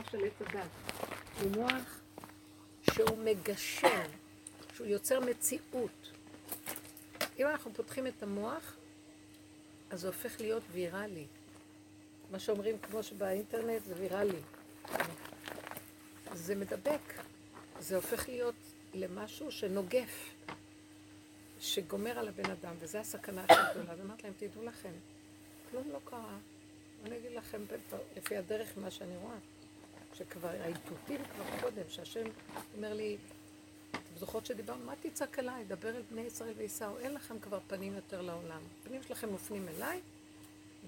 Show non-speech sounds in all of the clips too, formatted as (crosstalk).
המוח של עץ הדת. הוא מוח שהוא מגשר, שהוא יוצר מציאות. אם אנחנו פותחים את המוח, אז זה הופך להיות ויראלי. מה שאומרים, כמו שבאינטרנט, זה ויראלי. זה מדבק. זה הופך להיות למשהו שנוגף, שגומר על הבן אדם, וזו הסכנה הכי גדולה. אז אמרתי להם, תדעו לכם, כלום לא קרה. אני אגיד לכם, לפי הדרך, מה שאני רואה, שכבר האיתותים כבר קודם, שהשם אומר לי, אתם זוכרות שדיברנו, מה תצעק אליי? דבר אל בני ישראל וייסעו, אין לכם כבר פנים יותר לעולם. הפנים שלכם מופנים אליי,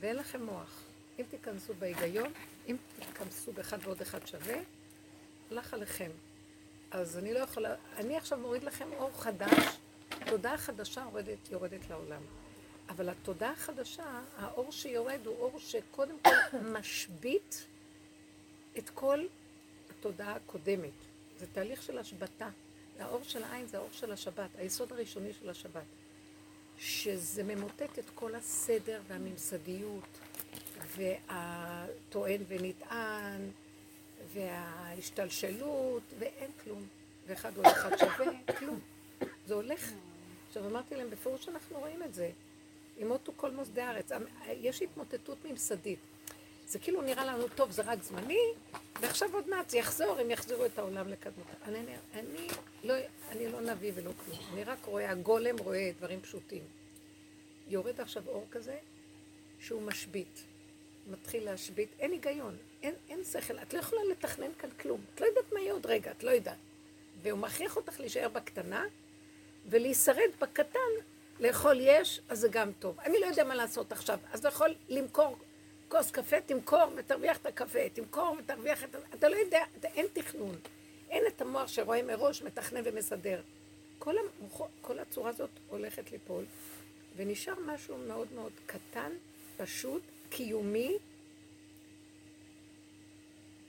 ואין לכם מוח. אם תיכנסו בהיגיון, אם תיכנסו באחד ועוד אחד שווה, הלך עליכם. אז אני לא יכולה, אני עכשיו מוריד לכם אור חדש, תודעה חדשה יורדת, יורדת לעולם. אבל התודעה החדשה, האור שיורד הוא אור שקודם כל משבית את כל התודעה הקודמת. זה תהליך של השבתה. האור של העין זה האור של השבת, היסוד הראשוני של השבת. שזה ממוטט את כל הסדר והממסדיות, והטוען ונטען, וההשתלשלות, ואין כלום. ואחד עוד אחד שווה, כלום. זה הולך. עכשיו אמרתי להם, בפירוש אנחנו רואים את זה. ימותו כל מוסדי הארץ. יש התמוטטות ממסדית. זה כאילו נראה לנו, טוב, זה רק זמני, ועכשיו עוד מעט זה יחזור, הם יחזירו את העולם לקדמות. אני, אני, לא, אני לא נביא ולא כלום. אני רק רואה, הגולם רואה דברים פשוטים. יורד עכשיו אור כזה, שהוא משבית. מתחיל להשבית, אין היגיון, אין, אין שכל, את לא יכולה לתכנן כאן כלום. את לא יודעת מה יהיה עוד רגע, את לא יודעת. והוא מכריח אותך להישאר בקטנה, ולהישרד בקטן, לאכול יש, אז זה גם טוב. אני לא יודע מה לעשות עכשיו, אז יכול למכור כוס קפה, תמכור ותרוויח את הקפה, תמכור ותרוויח את... אתה לא יודע, אתה, אין תכנון. אין את המוח שרואה מראש, מתכנן ומסדר. כל, המוח, כל הצורה הזאת הולכת ליפול, ונשאר משהו מאוד מאוד קטן, פשוט, קיומי,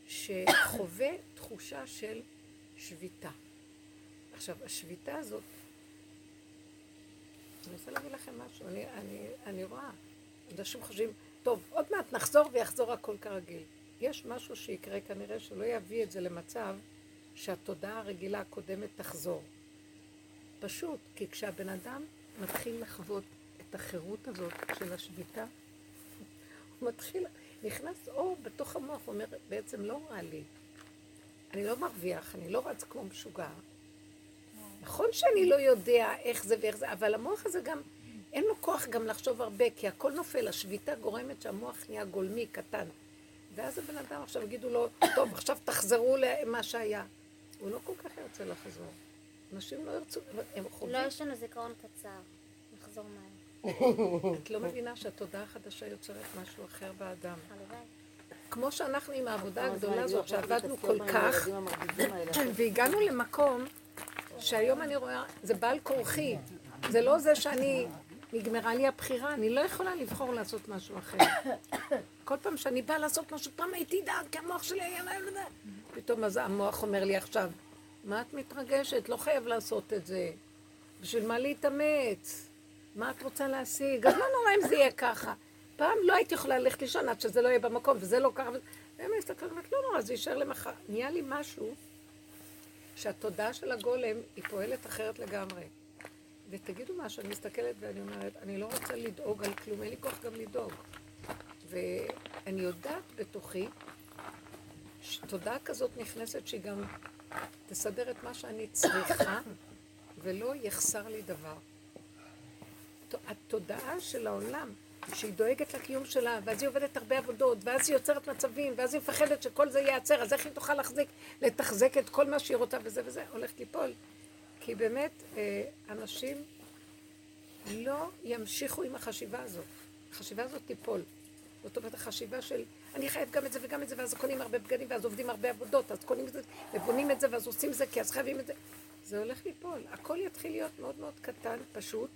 שחווה תחושה של שביתה. עכשיו, השביתה הזאת, אני רוצה להגיד לכם משהו, אני, אני, אני רואה, אנשים חושבים, טוב, עוד מעט נחזור ויחזור הכל כרגיל. יש משהו שיקרה כנראה שלא יביא את זה למצב שהתודעה הרגילה הקודמת תחזור. פשוט, כי כשהבן אדם מתחיל לחוות את החירות הזאת של השביתה, הוא מתחיל, נכנס אור בתוך המוח, הוא אומר, בעצם לא רע לי. אני לא מרוויח, אני לא רץ כמו משוגע. נכון שאני לא יודע איך זה ואיך זה, אבל המוח הזה גם אין לו כוח גם לחשוב הרבה, כי הכל נופל, השביתה גורמת שהמוח נהיה גולמי, קטן. ואז הבן אדם עכשיו יגידו לו, טוב, עכשיו תחזרו למה שהיה. הוא לא כל כך ירצה לחזור. אנשים לא ירצו, הם חווים. לא, יש לנו זיכרון קצר. נחזור מהר. (laughs) את לא מבינה שהתודעה החדשה יוצרת משהו אחר באדם. הלוואי. כמו שאנחנו עם העבודה הגדולה הזאת, שעבדנו כל כך, (clears throat) והגענו למקום שהיום אני רואה, זה בעל כורחי. זה לא זה שאני נגמרה לי הבחירה, אני לא יכולה לבחור לעשות משהו אחר. (coughs) כל פעם שאני באה לעשות משהו, פעם הייתי דעת, כי המוח שלי היה... פתאום אז המוח אומר לי עכשיו, מה את מתרגשת? לא חייב לעשות את זה. בשביל מה להתאמץ? מה את רוצה להשיג? אז לא נורא אם זה יהיה ככה. פעם לא הייתי יכולה ללכת לישון עד שזה לא יהיה במקום, וזה לא ככה. והם מסתכלים, לא נורא, זה יישאר למחר. נהיה לי משהו שהתודעה של הגולם היא פועלת אחרת לגמרי. ותגידו משהו, אני מסתכלת ואני אומרת, אני לא רוצה לדאוג על כלום, אין לי כוח גם לדאוג. ואני יודעת בתוכי שתודעה כזאת נכנסת שהיא גם תסדר את מה שאני צריכה, ולא יחסר לי דבר. התודעה של העולם, שהיא דואגת לקיום שלה, ואז היא עובדת הרבה עבודות, ואז היא יוצרת מצבים, ואז היא מפחדת שכל זה ייעצר, אז איך היא תוכל להחזיק, לתחזק את כל מה שהיא רוצה וזה וזה, הולכת ליפול. כי באמת, אה, אנשים לא ימשיכו עם החשיבה הזאת. החשיבה הזאת תיפול. זאת אומרת, החשיבה של, אני חייב גם את זה וגם את זה, ואז קונים הרבה בגדים, ואז עובדים הרבה עבודות, אז קונים את זה, ובונים את זה, ואז עושים את זה, כי אז חייבים את זה. זה הולך ליפול. הכל יתחיל להיות מאוד מאוד קטן, פשוט.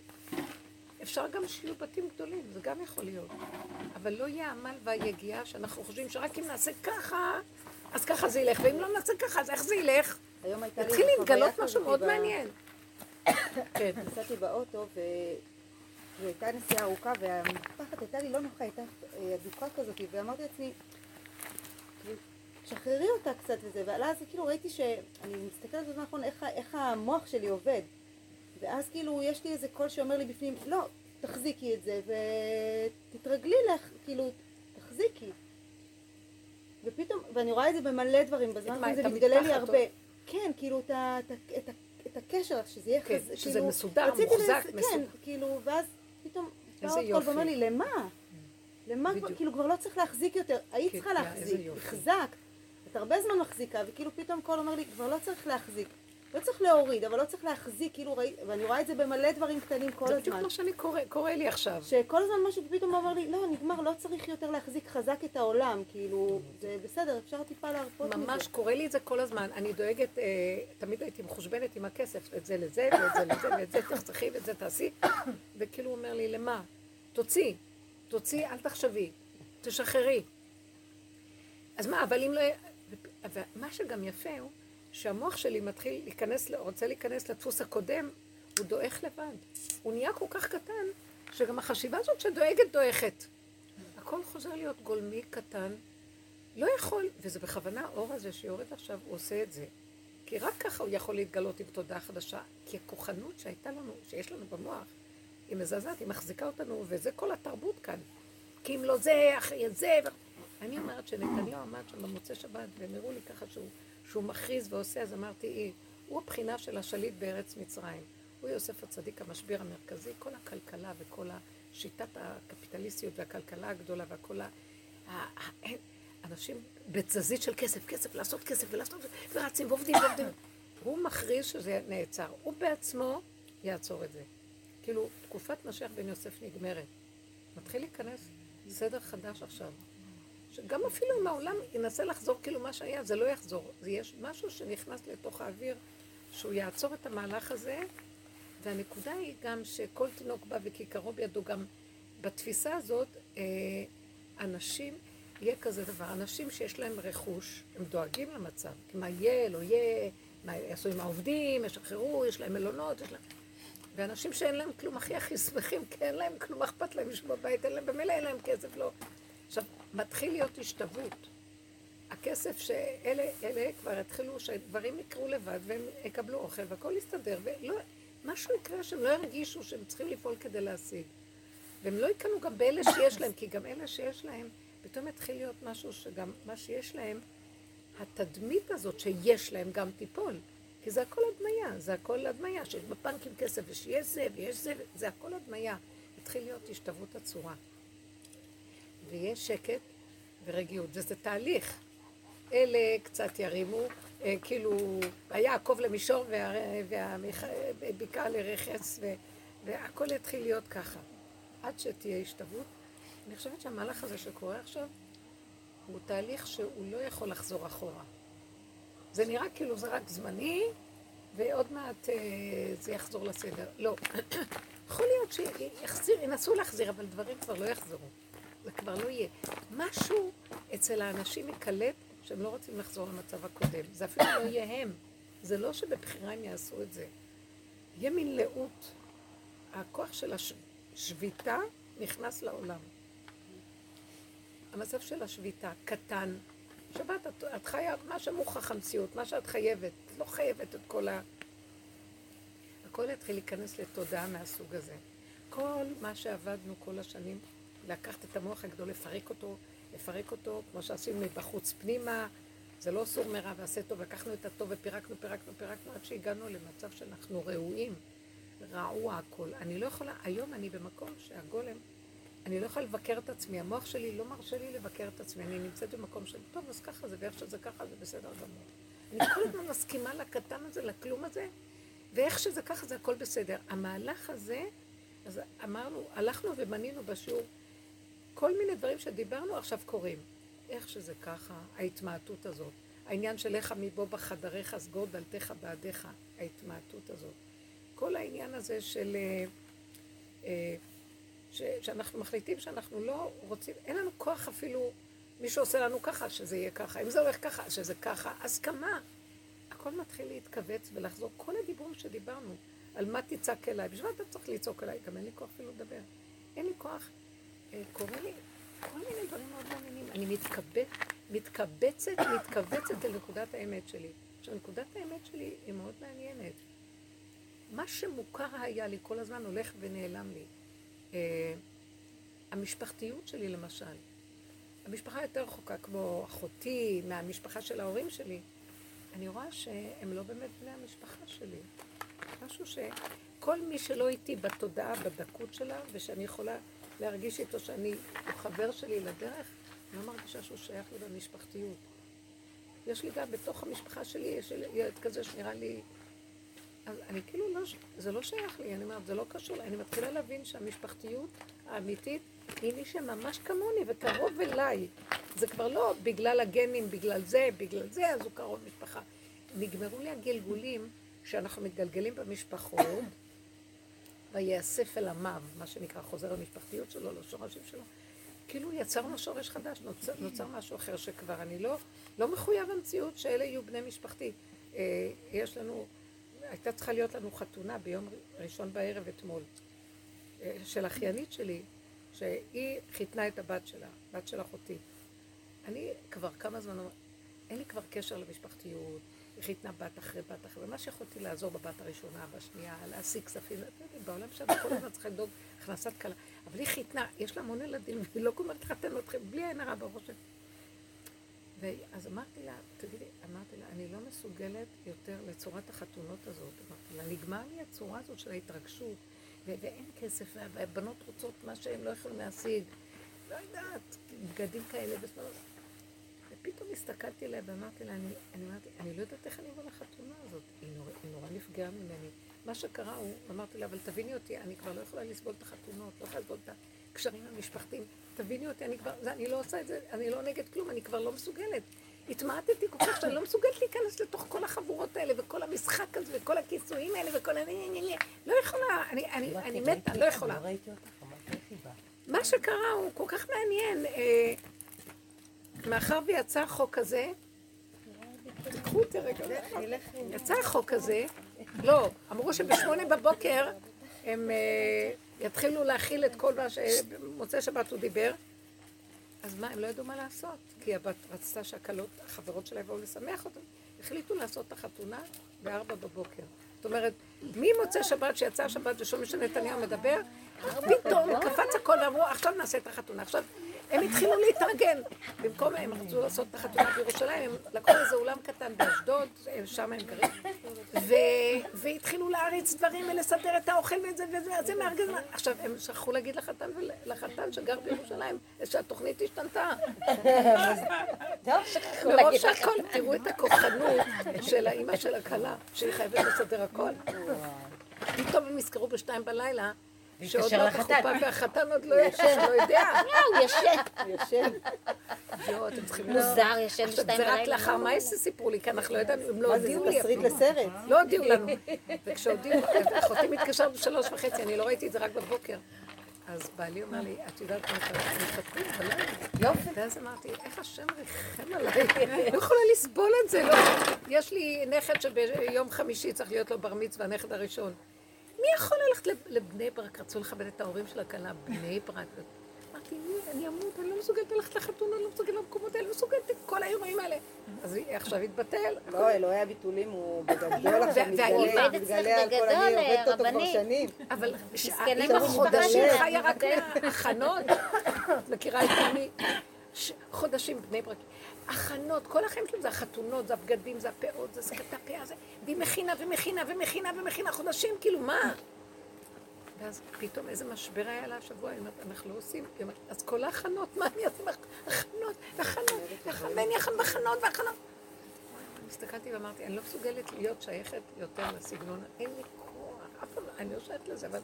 אפשר גם שיהיו בתים גדולים, זה גם יכול להיות. אבל לא יהיה העמל והיגיעה שאנחנו חושבים שרק אם נעשה ככה, אז ככה זה ילך, ואם לא נעשה ככה, אז איך זה ילך? הייתה התחיל להתגלות משהו מאוד מעניין. (coughs) כן. נסעתי באוטו ו... והייתה נסיעה ארוכה והמטפחת הייתה לי לא נוחה, הייתה אה, אדוקה כזאת, ואמרתי לעצמי, שחררי אותה קצת וזה, ואז כאילו ראיתי שאני מסתכלת בזמן האחרון איך, ה- איך המוח שלי עובד. ואז כאילו יש לי איזה קול שאומר לי בפנים, לא, תחזיקי את זה ותתרגלי לך, כאילו, תחזיקי. ופתאום, ואני רואה את זה במלא דברים, בזמן מה, האחרון זה את מתגלה לי הרבה. או- כן, כאילו, את, את, את, את הקשר, שזה יהיה כן, חז... שזה כאילו, מסודר, מוחזק, לס- מסודר. כן, כאילו, ואז פתאום איזה יופי. ואומר לי, למה? למה כבר. כאילו כבר לא צריך להחזיק יותר, היית כן, צריכה להחזיק. החזקת, את הרבה זמן מחזיקה, וכאילו פתאום קול אומר לי, כבר לא צריך להחזיק, לא צריך להוריד, אבל לא צריך להחזיק, כאילו ראי, ואני רואה את זה במלא דברים קטנים כל זה בדיוק הזמן, מה שאני קורא, קורא לי עכשיו. שכל הזמן משהו פתאום אומר לי, לא, נגמר, לא צריך יותר להחזיק חזק את העולם, כאילו, זה בסדר, אפשר טיפה להרפות מזה. ממש קורה לי את זה כל הזמן. אני דואגת, אה, תמיד הייתי מחושבנת עם הכסף, את זה לזה, ואת זה לזה, ואת זה תחסכי, ואת זה תעשי. וכאילו הוא אומר לי, למה? תוציאי, תוציאי, אל תחשבי, תשחררי. אז מה, אבל אם לא... ומה שגם יפה הוא שהמוח שלי מתחיל להיכנס, רוצה להיכנס לדפוס הקודם, הוא דועך לבד. הוא נהיה כל כך קטן, שגם החשיבה הזאת שדואגת דועכת. הכל חוזר להיות גולמי קטן, לא יכול, וזה בכוונה האור הזה שיורד עכשיו, הוא עושה את זה. כי רק ככה הוא יכול להתגלות עם תודעה חדשה. כי הכוחנות שהייתה לנו, שיש לנו במוח, היא מזעזעת, היא מחזיקה אותנו, וזה כל התרבות כאן. כי אם לא זה, אחרי זה... אני אומרת שנתניהו עמד שם במוצאי שבת, והם הראו לי ככה שהוא, שהוא מכריז ועושה, אז אמרתי, היא, הוא הבחינה של השליט בארץ מצרים. הוא יוסף הצדיק המשביר המרכזי, כל הכלכלה וכל השיטת הקפיטליסטיות והכלכלה הגדולה והכל ה... אנשים בתזזית של כסף, כסף, לעשות כסף ולעשות, ורצים ועובדים ועובדים. הוא מכריז שזה נעצר. הוא בעצמו יעצור את זה. כאילו, תקופת משיח בן יוסף נגמרת. מתחיל להיכנס סדר חדש עכשיו. שגם אפילו אם העולם ינסה לחזור כאילו מה שהיה, זה לא יחזור. זה יש משהו שנכנס לתוך האוויר, שהוא יעצור את המהלך הזה, והנקודה היא גם שכל תינוק בא וכיכרו בידו, גם בתפיסה הזאת, אה, אנשים, יהיה כזה דבר, אנשים שיש להם רכוש, הם דואגים למצב, מה יהיה, לא יהיה, מה יעשו עם העובדים, ישחררו, יש להם מלונות, יש להם... ואנשים שאין להם כלום, הכי הכי שמחים, כי אין להם כלום, אכפת להם מישהו בבית, אין להם, במילא אין להם כסף, לא. עכשיו, מתחיל להיות השתוות. הכסף שאלה אלה כבר יתחילו, שדברים יקרו לבד והם יקבלו אוכל והכל יסתדר, ולא, משהו יקרה שהם לא ירגישו שהם צריכים לפעול כדי להשיג. והם לא יקנו גם באלה שיש להם, כי גם אלה שיש להם, פתאום יתחיל להיות משהו שגם מה שיש להם, התדמית הזאת שיש להם גם תיפול. כי זה הכל הדמיה, זה הכל הדמיה, שיש בבנקים כסף ושיש זה ויש זה, זה הכל הדמיה. התחיל להיות השתוות הצורה. ויש שקט ורגיעות, וזה תהליך. אלה קצת ירימו, אה, כאילו, ויעקב למישור והבקעה לרכס, ו- והכל יתחיל להיות ככה. עד שתהיה השתוות. אני חושבת שהמהלך הזה שקורה עכשיו, הוא תהליך שהוא לא יכול לחזור אחורה. זה נראה כאילו זה רק זמני, ועוד מעט אה, זה יחזור לסדר. לא. (coughs) יכול להיות שיחזיר, ינסו להחזיר, אבל דברים כבר לא יחזרו. זה כבר לא יהיה. משהו אצל האנשים ייקלט שהם לא רוצים לחזור למצב הקודם. זה אפילו לא יהיה הם. זה לא שבבחירה הם יעשו את זה. יהיה מין לאות. הכוח של השביתה נכנס לעולם. המצב של השביתה קטן. שבת, את, את חיה, מה שמוכח המציאות, מה שאת חייבת, את לא חייבת את כל ה... הכל יתחיל להיכנס לתודעה מהסוג הזה. כל מה שעבדנו כל השנים, לקחת את המוח הגדול, לפרק אותו, לפרק אותו, כמו שעשינו מבחוץ פנימה, זה לא סור מרע ועשה טוב, לקחנו את הטוב ופירקנו, פירקנו, פירקנו, עד שהגענו למצב שאנחנו ראויים, רעוע הכל. אני לא יכולה, היום אני במקום שהגולם, אני לא יכולה לבקר את עצמי, המוח שלי לא מרשה לי לבקר את עצמי, אני נמצאת במקום של, טוב, אז ככה זה, ואיך שזה ככה זה בסדר גמור. אני כל הזמן מסכימה לקטן הזה, לכלום הזה, ואיך שזה ככה זה הכל בסדר. המהלך הזה, אז אמרנו, הלכנו ומנינו בשיעור, כל מיני דברים שדיברנו עכשיו קורים. איך שזה ככה, ההתמעטות הזאת. העניין של לך מבוא בחדריך, סגור דלתך בעדיך, ההתמעטות הזאת. כל העניין הזה של... אה, אה, ש, שאנחנו מחליטים שאנחנו לא רוצים, אין לנו כוח אפילו, מישהו עושה לנו ככה, שזה יהיה ככה. אם זה הולך ככה, שזה ככה, הסכמה. הכל מתחיל להתכווץ ולחזור. כל הדיבורים שדיברנו, על מה תצעק אליי, בשביל מה אתה צריך לצעוק אליי? גם אין לי כוח אפילו לדבר. אין לי כוח. אה, קורה לי כל מיני דברים מאוד מעניינים. אני מתכבד, מתקבצת, מתכווצת אל נקודת האמת שלי. עכשיו, נקודת האמת שלי היא מאוד מעניינת. מה שמוכר היה לי כל הזמן הולך ונעלם לי. אה, המשפחתיות שלי למשל. המשפחה יותר רחוקה, כמו אחותי, מהמשפחה של ההורים שלי. אני רואה שהם לא באמת בני המשפחה שלי. משהו שכל מי שלא איתי בתודעה, בדקות שלה, ושאני יכולה להרגיש איתו שאני, הוא חבר שלי לדרך, לא מרגישה שהוא שייך לי במשפחתיות. יש לי גם בתוך המשפחה שלי, יש לי ילד כזה שנראה לי... אז אני כאילו לא, זה לא שייך לי, אני אומרת, זה לא קשור, אני מתחילה להבין שהמשפחתיות האמיתית היא מי שממש כמוני וקרוב אליי. זה כבר לא בגלל הגנים, בגלל זה, בגלל זה, אז הוא קרוב משפחה. נגמרו לי הגלגולים שאנחנו מתגלגלים במשפחות, ויאסף אל עמיו, מה שנקרא חוזר המשפחתיות שלו, לשורשים שלו. כאילו יצרנו שורש חדש, נוצר, נוצר משהו אחר שכבר אני לא, לא מחויב המציאות שאלה יהיו בני משפחתי. אה, יש לנו, הייתה צריכה להיות לנו חתונה ביום ראשון בערב אתמול, אה, של אחיינית שלי, שהיא חיתנה את הבת שלה, בת של אחותי. אני כבר כמה זמן, אין לי כבר קשר למשפחתיות, חיתנה בת אחרי בת אחרי, ומה שיכולתי לעזור בבת הראשונה, בשנייה, להשיג כספים, בעולם שלנו כל הזמן צריכה לדאוג הכנסת כלה. אבל היא חיתנה, יש לה המון ילדים, והיא לא גומרת לחתן אתכם, בלי עין הרע בראש. ואז אמרתי לה, תגידי, אמרתי לה, אני לא מסוגלת יותר לצורת החתונות הזאת. אמרתי לה, נגמר לי הצורה הזאת של ההתרגשות, ואין כסף, והבנות רוצות מה שהן לא יכולים להשיג. לא יודעת, בגדים כאלה ושמאלה. ופתאום הסתכלתי עליה ואמרתי לה, אני, אני אמרתי, אני לא יודעת איך אני אבוא לחתונה הזאת. היא נורא, היא נורא נפגעה ממני. מה שקרה הוא, אמרתי לה, אבל תביני אותי, אני כבר לא יכולה לסבול את החתונות, לא יכולה לסבול את הקשרים המשפחתיים. תביני אותי, אני כבר, זה, אני לא עושה את זה, אני לא נגד כלום, אני כבר לא מסוגלת. התמעטתי כל כך שאני לא מסוגלת להיכנס לתוך כל החבורות האלה, וכל המשחק הזה, וכל הכיסויים האלה, וכל ה... לא יכולה, אני, אני, אני מתה, לא יכולה. מה שקרה הוא כל כך מעניין. מאחר ויצא החוק הזה, תיקחו אותי רגע, יצא החוק הזה, לא, אמרו שבשמונה בבוקר הם אה, יתחילו להכיל את כל מה שמוצאי שבת הוא דיבר, אז מה, הם לא ידעו מה לעשות, כי הבת רצתה שהכלות, החברות שלה יבואו לשמח אותם, החליטו לעשות את החתונה בארבע בבוקר. זאת אומרת, ממוצאי שבת שיצא השבת ושומעים שנתניהו מדבר, פתאום קפץ הכל ואמרו, עכשיו נעשה את החתונה. עכשיו, הם התחילו להתארגן. במקום הם רצו לעשות את החתונה בירושלים, הם לקחו איזה אולם קטן באשדוד, שם הם גרים, והתחילו להריץ דברים ולסדר את האוכל ואת זה וזה, אז זה מארגן. עכשיו, הם שכחו להגיד לחתן ולחתן שגר בירושלים, שהתוכנית השתנתה. מרוב שהכל, תראו את הכוחנות של האימא של הכלה, שהיא חייבת לסדר הכל. פתאום הם נזכרו בשתיים בלילה. שעוד לא בחופה והחתן עוד לא ישן, לא יודע. (laughs) הוא ישן. ישן. יואו, אתם צריכים... מוזר, ישן בשתיים זה רק בלילה. לאחר מה סיפרו לי, כי אנחנו לא ידענו, הם לא מה זה, זה הודיעו לי תסריט אפילו. לסרט. לא הודיעו לנו. וכשהודיעו, אחותי מתקשרת בשלוש וחצי, אני לא ראיתי את זה רק בבוקר. אז בעלי אומר לי, את יודעת מה אתה מתחתנים בלילה? יופי. ואז אמרתי, איך השם ריחם עליי? לא יכולה לסבול את זה, לא. יש לי נכד שביום חמישי צריך להיות לו בר מצווה, הנכד הראשון. מי יכול ללכת לב- לבני ברק? רצו לכבד את ההורים של הכלה, בני ברק. אמרתי, מי, אני אמות, אני לא מסוגלת ללכת לחתונה, אני לא מסוגלת למקומות האלה, לא מסוגלת את כל האירועים האלה. אז עכשיו התבטל. לא, אלוהי הביטולים הוא (laughs) בגדול עכשיו מתגלה, מתגלה על כל, אני עובדת אותו כבר. שנים. אבל מסכנה האימא מאוד חודשים מתבלט. חיה רק. מהכנות. את מכירה את עמי? ש- חודשים בני ברק. הכנות, כל החיים שלהם זה החתונות, זה הבגדים, זה הפאות, זה שפת הפאה, זה... והיא מכינה ומכינה ומכינה ומכינה חודשים, כאילו, מה? ואז פתאום איזה משבר היה לה השבוע, היא אומרת, אנחנו לא עושים, היא אומרת, אז כל ההכנות, מה אני אעשה? הכנות, והכנות, ואני אכן בכנות, והכנות. אני הסתכלתי ואמרתי, אני לא מסוגלת להיות שייכת יותר לסגנון, אין לי כוח, אף פעם, אני לא שייכת לזה, אבל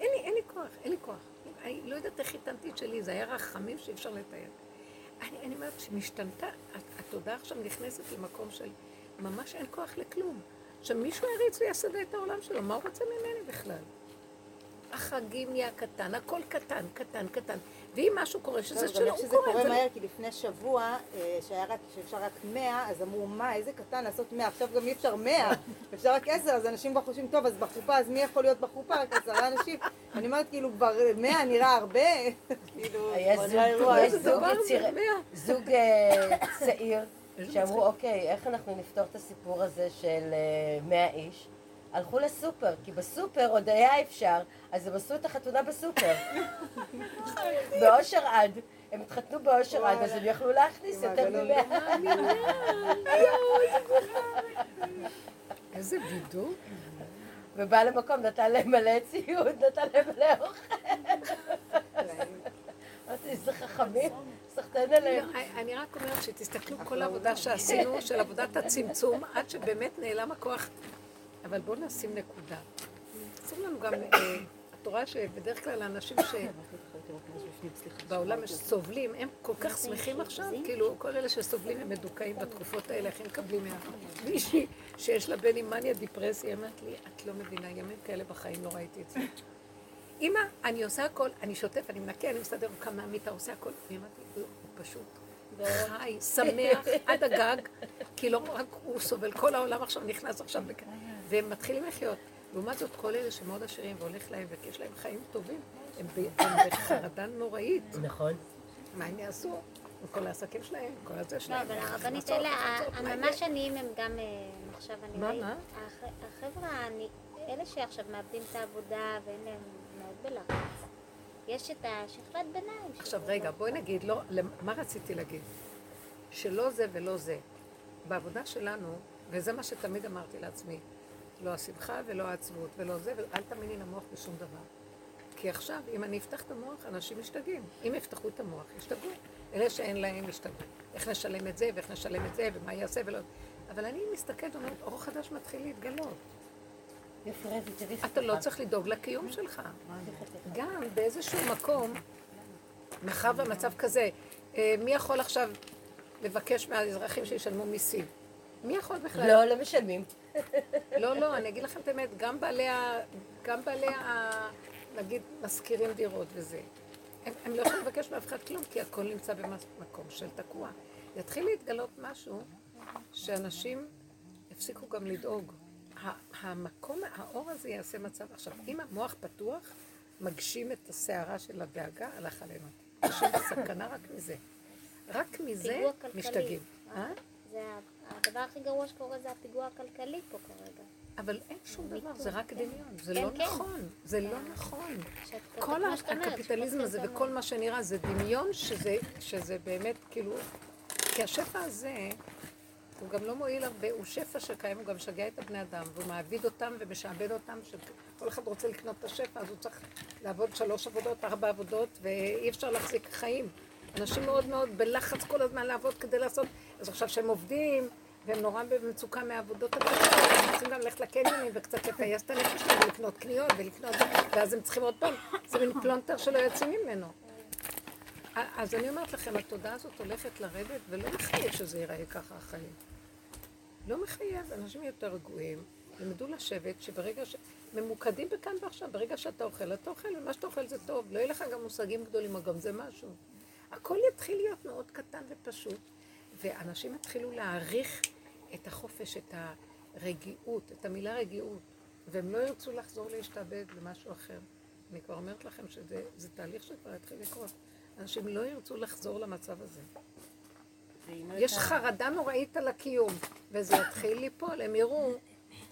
אין לי, אין לי כוח, אין לי כוח. אני לא יודעת איך את שלי, זה היה רחמים שאי אפשר לתאר. אני, אני אומרת שמשתנתה, התודעה עכשיו נכנסת למקום של ממש אין כוח לכלום. שמישהו יריץ ויסדה את העולם שלו, מה הוא רוצה ממני בכלל? החגים נהיה קטן, הכל קטן, קטן, קטן. ואם משהו קורה, שזה שלא איך שזה קורה, קורה זה לא- מהר, כי לפני שבוע, אה, שהיה רק, שאפשר רק 100, אז אמרו, מה, איזה קטן לעשות 100, עכשיו גם אי אפשר 100, (laughs) אפשר רק 10, אז אנשים כבר חושבים, טוב, אז בחופה, אז מי יכול להיות בחופה? רק עשרה אנשים. (laughs) אני אומרת, כאילו, כבר 100 נראה הרבה, (laughs) כאילו, כבר זוג-. זוג אה, צעיר, שאמרו. אוקיי, איך אנחנו נפתור את הסיפור הזה של אה, 100 איש? הלכו לסופר, כי בסופר עוד היה אפשר, אז הם עשו את החתונה בסופר. (laughs) באושר עד. הם התחתנו באושר עד, אז הם יכלו להכניס יותר. ממאה. (laughs) איזה בידור. ובא למקום, נתן להם מלא ציוד, נתן להם מלא אוכל. אמרתי, (laughs) איזה חכמים, סחטיין עליהם. אני רק אומרת שתסתכלו כל העבודה שעשינו, של עבודת הצמצום, עד שבאמת נעלם הכוח. אבל בואו נשים נקודה. אסור לנו גם, אה, התורה שבדרך כלל האנשים שבעולם סובלים, הם כל כך שמחים עכשיו, כאילו כל אלה שסובלים הם מדוכאים בתקופות האלה, איך הם מקבלים מה... מישהי שיש לה בן עם מניה דיפרסיה, היא אומרת לי, את לא מבינה, ימים כאלה בחיים לא ראיתי את זה. אמא, אני עושה הכל, אני שוטף, אני מנקה, אני מסדר, הוא קם מהמיטה, עושה הכל. היא אמרת לי, לא, הוא פשוט חי, שמח, עד הגג, כי לא רק הוא סובל, כל העולם עכשיו נכנס עכשיו לכ... והם מתחילים לחיות. לעומת זאת, כל אלה שמאוד עשירים והולך להם ויש להם חיים טובים, הם בחרדה נוראית. נכון. מה הם יעשו? כל העסקים שלהם, כל הזה לא, שלהם. אבל הרבנית, אלה, מה הממש? עניים הם גם, אה, עכשיו אני מה, ראיתי- מה? הח- החבר'ה, אלה שעכשיו מאבדים את העבודה ואין להם מאוד בלחץ. יש את השכבת ביניים. עכשיו רגע, בואי נגיד, לא, מה רציתי להגיד? שלא זה ולא זה. בעבודה שלנו, וזה מה שתמיד אמרתי לעצמי, לא השמחה ולא העצבות ולא זה, ואל תאמיני למוח בשום דבר. כי עכשיו, אם אני אפתח את המוח, אנשים משתגעים. אם יפתחו את המוח, ישתגעו. אלה שאין להם ישתגעו. איך נשלם את זה, ואיך נשלם את זה, ומה יעשה ולא... אבל אני מסתכלת ואומרת, אור חדש מתחיל להתגלות. אתה לא צריך לדאוג לקיום שלך. גם באיזשהו מקום, מאחר והמצב כזה, אה, מי יכול עכשיו לבקש מהאזרחים שישלמו מיסים? מי יכול בכלל? לא, לא משלמים. לא, לא, אני אגיד לכם את האמת, גם בעלי ה... גם בעלי ה... נגיד, משכירים דירות וזה. הם, הם לא יכולים לבקש מאף אחד כלום, כי הכל נמצא במקום של תקוע. יתחיל להתגלות משהו שאנשים יפסיקו גם לדאוג. המקום, האור הזה יעשה מצב. עכשיו, אם המוח פתוח, מגשים את הסערה של הדאגה, הלך עלינו. יש סכנה רק מזה. רק מזה. משתגעים. אה? זה הדבר הכי גרוע שקורה זה הפיגוע הכלכלי פה כרגע. אבל אין שום דבר, זה רק דמיון. זה כן, לא כן. נכון. זה לא נכון. שאת- כל הקפיטליזם הזה וכל מה שנראה זה דמיון שזה באמת כאילו... כי השפע הזה, הוא גם לא מועיל הרבה, הוא שפע שקיים, הוא גם משגע את הבני אדם, והוא מעביד אותם ומשעבד אותם, שכל אחד רוצה לקנות את השפע, אז הוא צריך לעבוד שלוש עבודות, ארבע עבודות, ואי אפשר להחזיק חיים. אנשים מאוד מאוד בלחץ כל הזמן לעבוד כדי לעשות, אז עכשיו שהם עובדים, והם נורא במצוקה מהעבודות הקטנות, הם צריכים גם ללכת לקניונים וקצת לטייס את הנפש שלהם ולקנות קניות ולקנות, ואז הם צריכים עוד פעם, זה מין פלונטר שלא יוצאים ממנו. אז אני אומרת לכם, התודעה הזאת הולכת לרדת, ולא מחייב שזה ייראה ככה החיים. לא מחייב, אנשים יותר רגועים, למדו לשבת, שברגע ש... ממוקדים בכאן ועכשיו, ברגע שאתה אוכל, אתה אוכל, ומה שאתה אוכל זה טוב, לא יהיה לך גם מושגים גדולים, גם זה משהו. הכל יתחיל להיות מאוד קטן ופשוט, ואנשים יתחילו להעריך את החופש, את הרגיעות, את המילה רגיעות, והם לא ירצו לחזור להשתעבד למשהו אחר. אני כבר אומרת לכם שזה זה תהליך שכבר יתחיל לקרות. אנשים לא ירצו לחזור למצב הזה. יש חרדה נוראית על הקיום, וזה יתחיל ליפול, הם יראו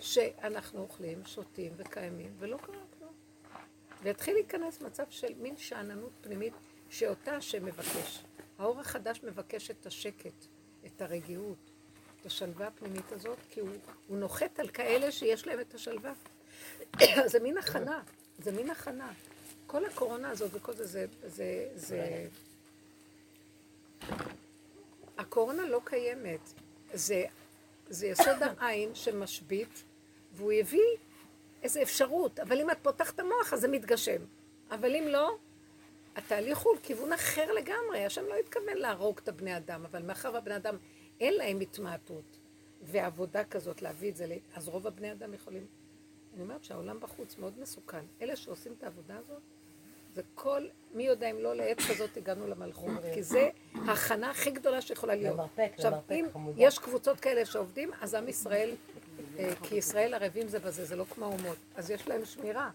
שאנחנו אוכלים, שותים וקיימים, ולא קרה כלום. ויתחיל להיכנס מצב של מין שאננות פנימית, שאותה השם מבקש. האור החדש מבקש את השקט, את הרגיעות, את השלווה הפנימית הזאת, כי הוא, הוא נוחת על כאלה שיש להם את השלווה. (coughs) זה מין הכנה, זה מין הכנה. כל הקורונה הזאת וכל זה, זה, זה, זה... הקורונה לא קיימת. זה, זה יסוד (coughs) העין שמשבית, והוא הביא איזו אפשרות. אבל אם את פותחת את המוח, אז זה מתגשם. אבל אם לא, התהליך הוא לכיוון אחר לגמרי. השם לא התכוון להרוג את הבני אדם, אבל מאחר והבני אדם אין להם התמעטות ועבודה כזאת להביא את זה, אז רוב הבני אדם יכולים... אני אומרת שהעולם בחוץ מאוד מסוכן. אלה שעושים את העבודה הזאת, זה כל, מי יודע אם לא לעת כזאת הגענו למלכות, כי זה ההכנה הכי גדולה שיכולה להיות. למרפק, עכשיו, למרפק, אם חמודה. יש קבוצות כאלה שעובדים, אז עם ישראל, אה, כי ישראל ערבים זה בזה, זה לא כמו האומות, אז יש להם שמירה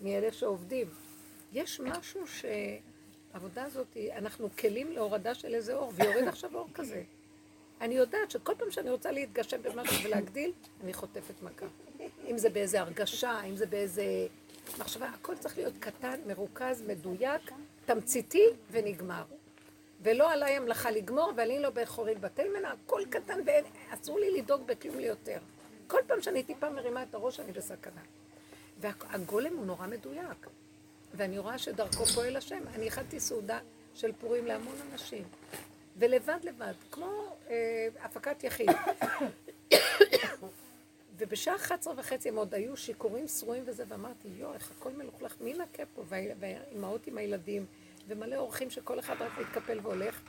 מאלה שעובדים. יש משהו שהעבודה הזאת, אנחנו כלים להורדה של איזה אור, ויורד עכשיו אור כזה. אני יודעת שכל פעם שאני רוצה להתגשם במשהו ולהגדיל, אני חוטפת מכה. אם זה באיזה הרגשה, אם זה באיזה מחשבה, הכל צריך להיות קטן, מרוכז, מדויק, תמציתי ונגמר. ולא עליי המלאכה לגמור, ואני לא בחוריל בתי מנה, הכל קטן ואין, אסור לי לדאוג בכלום ליותר. כל פעם שאני טיפה מרימה את הראש, אני בסכנה. והגולם הוא נורא מדויק. ואני רואה שדרכו פועל השם. אני הכנתי סעודה של פורים להמון אנשים. ולבד לבד, כמו אה, הפקת יחיד. (coughs) ובשעה 11 וחצי הם עוד היו שיכורים שרועים וזה, ואמרתי, יואו, איך הכל מלוכלך, מי ינקה פה? וה- והאימהות עם הילדים, ומלא אורחים שכל אחד רק מתקפל והולך.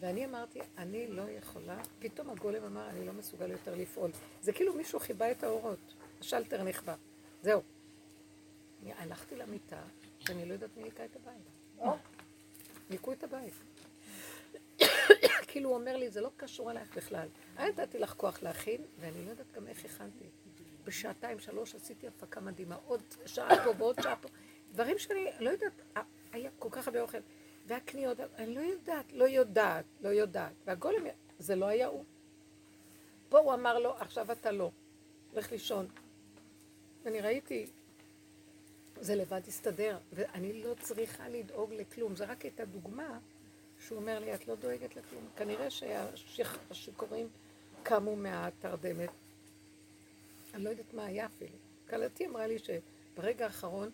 ואני אמרתי, אני לא יכולה, פתאום הגולם אמר, אני לא מסוגל יותר לפעול. זה כאילו מישהו חיבה את האורות, השלטר נכבה. זהו. אני הלכתי למיטה, שאני לא יודעת מי ניקה את הבית. ניקו את הבית. כאילו הוא אומר לי, זה לא קשור אלייך בכלל. אני נתתי לך כוח להכין, ואני לא יודעת גם איך הכנתי. בשעתיים, שלוש עשיתי הפקה מדהימה, עוד שעה פה ועוד שעה פה. דברים שאני לא יודעת, אה, היה כל כך הרבה אוכל. והקניות, אני לא יודעת, לא יודעת, לא יודעת. והגולם, זה לא היה הוא. פה הוא אמר לו, עכשיו אתה לא. לך לישון. ואני ראיתי, זה לבד יסתדר, ואני לא צריכה לדאוג לכלום. זה רק הייתה דוגמה שהוא אומר לי, את לא דואגת לכלום. כנראה שהשיכורים קמו מהתרדמת. אני לא יודעת מה היה אפילו. כלתי אמרה לי שברגע האחרון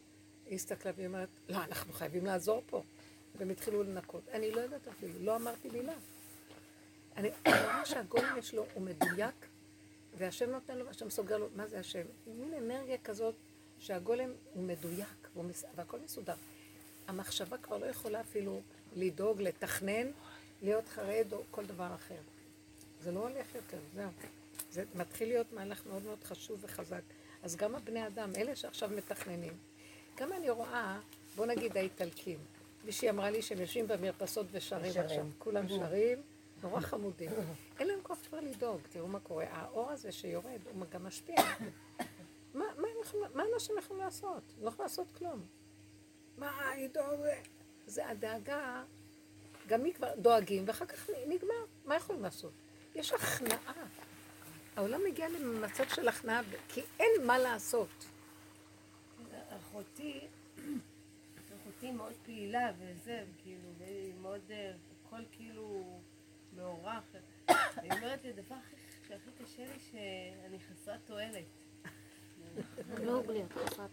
היא הסתכלה והיא אומרת, לא, אנחנו חייבים לעזור פה. והם התחילו לנקות. אני לא יודעת אפילו, לא אמרתי מילה. אני רואה שהגולם יש לו, הוא מדויק, והשם נותן לו, השם סוגר לו, מה זה השם? מין אנרגיה כזאת שהגולם הוא מדויק, והכל מסודר. המחשבה כבר לא יכולה אפילו לדאוג, לתכנן, להיות חרד או כל דבר אחר. זה לא הולך יותר, זהו. זה מתחיל להיות מהלך מאוד מאוד חשוב וחזק. אז גם הבני אדם, אלה שעכשיו מתכננים, גם אני רואה, בוא נגיד האיטלקים, מישהי אמרה לי שהם יושבים במרפסות ושרים ושרים. עכשיו, כולם שרים, נורא חמודים. אין להם כוח כבר לדאוג, תראו מה קורה. האור הזה שיורד, הוא גם משפיע. יכולים- מה אנשים יכולים לעשות? לא יכולים לעשות כלום. מה, לדאוג? זה הדאגה, גם מי כבר דואגים, ואחר כך נגמר. מה יכולים לעשות? יש הכנעה. העולם מגיע למצב של הכנעה, כי אין מה לעשות. אחותי, אחותי מאוד פעילה וזה, כאילו, והיא מאוד, אה, הכל כאילו מעורך. (coughs) היא אומרת לי, הדבר הכי- קשה לי, שאני חסרת תועלת. לא